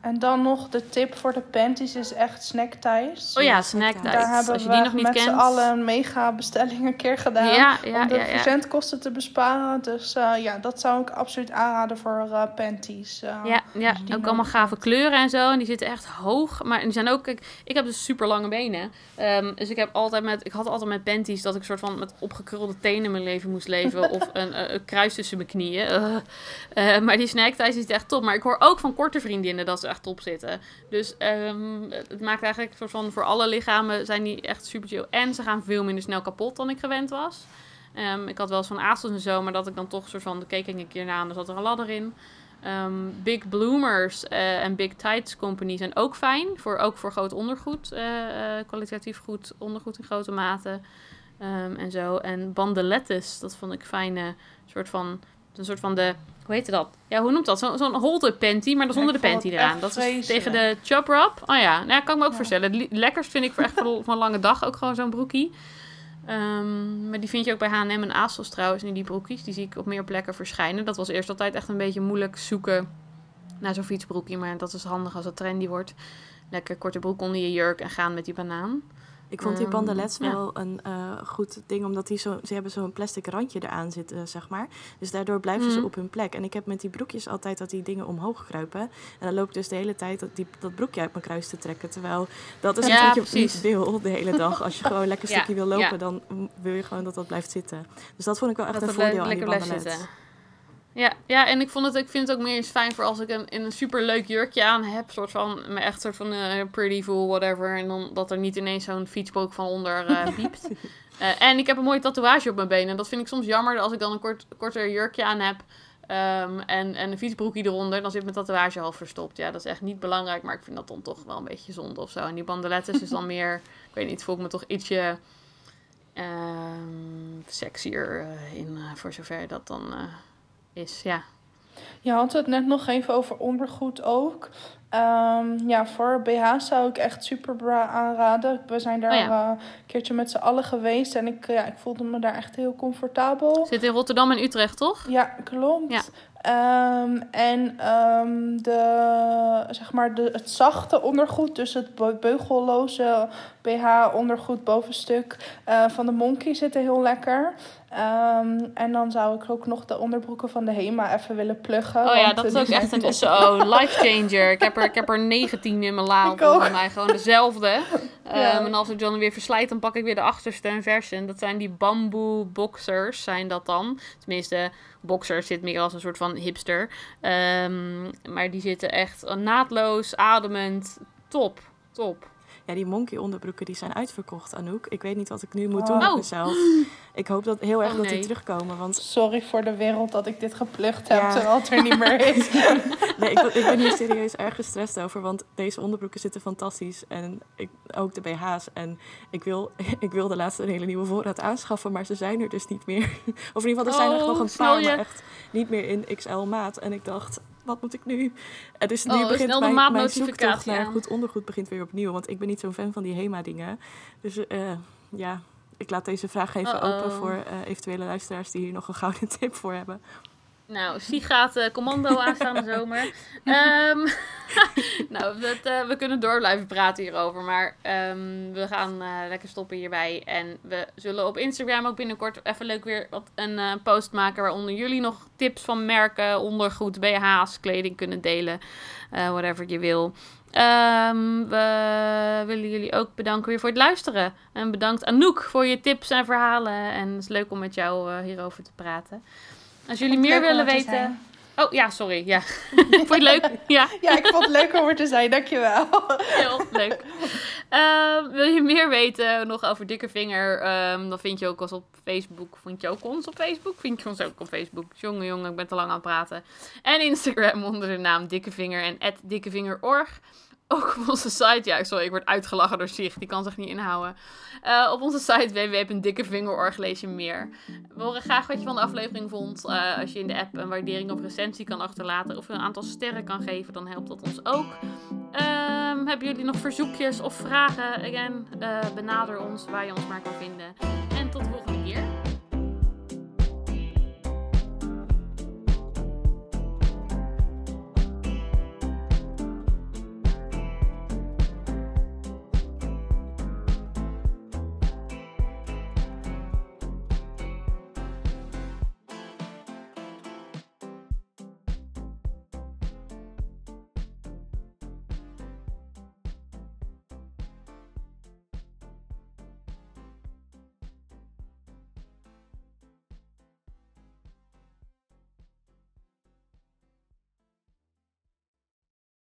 En dan nog de tip voor de panties is echt snackties. Oh ja, snackties. Daar hebben Als je we die nog niet met kent. z'n allen een mega bestelling een keer gedaan. Ja, ja, om de ja, ja. verzendkosten te besparen. Dus uh, ja, dat zou ik absoluut aanraden voor uh, panties. Uh, ja, ja. ook allemaal gave kleuren en zo. En die zitten echt hoog. Maar die zijn ook... Kijk, ik heb dus super lange benen. Um, dus ik heb altijd met... Ik had altijd met panties dat ik soort van met opgekrulde tenen mijn leven moest leven. of een, een, kruis tussen mijn knieën. maar die snackties is echt top. Maar ik hoor ook van korte vriendinnen dat ze echt top zitten. Dus um, het maakt eigenlijk soort van voor alle lichamen zijn die echt super chill. En ze gaan veel minder snel kapot dan ik gewend was. Um, ik had wel eens van en zo, maar dat ik dan toch soort van, de keek ik een keer na en zat er een ladder in. Um, big Bloomers uh, en Big Tights Company zijn ook fijn. Voor, ook voor groot ondergoed. Uh, uh, kwalitatief goed ondergoed in grote mate. En zo. En bandelettes, dat vond ik fijne soort van... Een soort van de hoe heette dat? Ja, hoe noemt dat? Zo'n zo panty, maar dan zonder de panty eraan. Dat is tegen de chop wrap. Oh ja, nou, kan ik me ook ja. voorstellen. Lekkerst vind ik voor echt voor, een lange dag ook gewoon zo'n broekie. Um, maar die vind je ook bij H&M en ASOS trouwens, in die broekjes. Die zie ik op meer plekken verschijnen. Dat was eerst altijd echt een beetje moeilijk zoeken naar zo'n fietsbroekje. Maar dat is handig als het trendy wordt. Lekker korte broek onder je jurk en gaan met die banaan. Ik vond die ehm, bandelets wel een uh, goed ding, omdat die zo, ze hebben zo'n plastic randje eraan zitten, zeg maar. Dus daardoor blijven ze mhm. op hun plek. En ik heb met die broekjes altijd dat die dingen omhoog kruipen. En dan loop ik dus de hele tijd dat, die, dat broekje uit mijn kruis te trekken. Terwijl dat is ja, wat je niet wil de hele dag. Als je gewoon lekker stukje wil lopen, dan wil je gewoon dat dat blijft zitten. Dus dat vond ik wel echt dat een voordeel aan die bandelets. Ja, ja, en ik, vond het, ik vind het ook meer eens fijn voor als ik een, in een super leuk jurkje aan heb. Soort van, me echt soort van eh, pretty fool, whatever. En dan dat er niet ineens zo'n fietspook van onder eh piept. Eh, en ik heb een mooie tatoeage op mijn benen. Dat vind ik soms jammer als ik dan een kort, korter jurkje aan heb. ehm, en, en een fietsbroekje eronder. Dan zit mijn tatoeage half verstopt. Ja, dat is echt niet belangrijk. Maar ik vind dat dan toch wel een beetje zonde of zo. En die bandelettes is dan meer... Ik weet niet, voel ik me toch ietsje... ehm sexier in, voor zover dat dan is. Ja. Je had het net nog even over ondergoed ook. Ehm, ja, voor BH zou ik echt super bra aanraden. We zijn daar Oh ja. een keertje met z'n allen geweest. En ik, ja, ik voelde me daar echt heel comfortabel. Zit in Rotterdam en Utrecht, toch? Ja, klopt. Ja. Ehm, en ehm, de, zeg maar de, het zachte ondergoed, dus het be- beugelloze BH-ondergoed bovenstuk eh, van de Monkey zitten heel lekker. Ehm, en dan zou ik ook nog de onderbroeken van de Hema even willen pluggen. Oh ja, want, dat is ook echt een zo life changer. Ik heb er, ik heb er 19 in mijn la. Ik ook. Volgens mij gewoon dezelfde. Ja. Ehm, en als ik dan weer verslijt, dan pak ik weer de achterste en versen. Dat zijn die bamboe boxers, zijn dat dan. Tenminste, boxers zit meer als een soort van hipster. Ehm, maar die zitten echt naadloos, ademend. Top, top. Ja, die monkey onderbroeken die zijn uitverkocht, Anouk. Ik weet niet wat ik nu moet Oh. doen met Oh. mezelf. Ik hoop dat heel erg Oh, dat die terugkomen. Want Sorry voor de wereld dat ik dit geplukt heb, Ja. terwijl het er niet meer is. nee, ik, ik ben hier serieus erg gestrest over. Want deze onderbroeken zitten fantastisch. En ik, ook de BH's. En ik wil, ik wil de laatste een hele nieuwe voorraad aanschaffen. Maar ze zijn er dus niet meer. Of in ieder geval, er zijn er Oh, nog een snel paar. je. Maar echt niet meer in XL maat. En ik dacht, wat moet ik nu? En dus nu Oh, begint de mijn, mijn zoektocht naar goed ondergoed begint weer opnieuw. Want ik ben niet zo'n fan van die HEMA-dingen. Dus eh, ja, ik laat deze vraag even Uh-oh. open voor eh, eventuele luisteraars die hier nog een gouden tip voor hebben. Nou, Sie gaat eh, commando aanstaande zomer. Ehm, nou, dat, eh, we kunnen door blijven praten hierover. Maar ehm, we gaan eh, lekker stoppen hierbij. En we zullen op Instagram ook binnenkort even leuk weer wat, een post maken. Waaronder jullie nog tips van merken, ondergoed, BH's, kleding kunnen delen. Whatever je wil. Ehm, we willen jullie ook bedanken weer voor het luisteren. En bedankt Anouk voor je tips en verhalen. En het is leuk om met jou hierover te praten. Als jullie meer willen te weten. zijn. Oh ja, sorry. Ja. Vond je het leuk? Ja, Ja, ik vond het leuk om er te zijn, dankjewel. heel leuk. Ehm, wil je meer weten nog over Dikke Vinger? Ehm, dan vind je ook ons op Facebook. Vind je ook ons op Facebook? Vind je ons ook op Facebook? Jongen, jongen, ik ben te lang aan het praten. En Instagram onder de naam Dikke Vinger en @dikkevingerorg. Ook op onze site, ja, sorry, ik word uitgelachen door Sig, die kan zich niet inhouden. Eh, op onze site www.dikkevingerorg lees je meer. We horen graag wat je van de aflevering vond. Eh, als je in de app een waardering of recensie kan achterlaten of een aantal sterren kan geven, dan helpt dat ons ook. Ehm, hebben jullie nog verzoekjes of vragen? Again, eh, benader ons waar je ons maar kan vinden.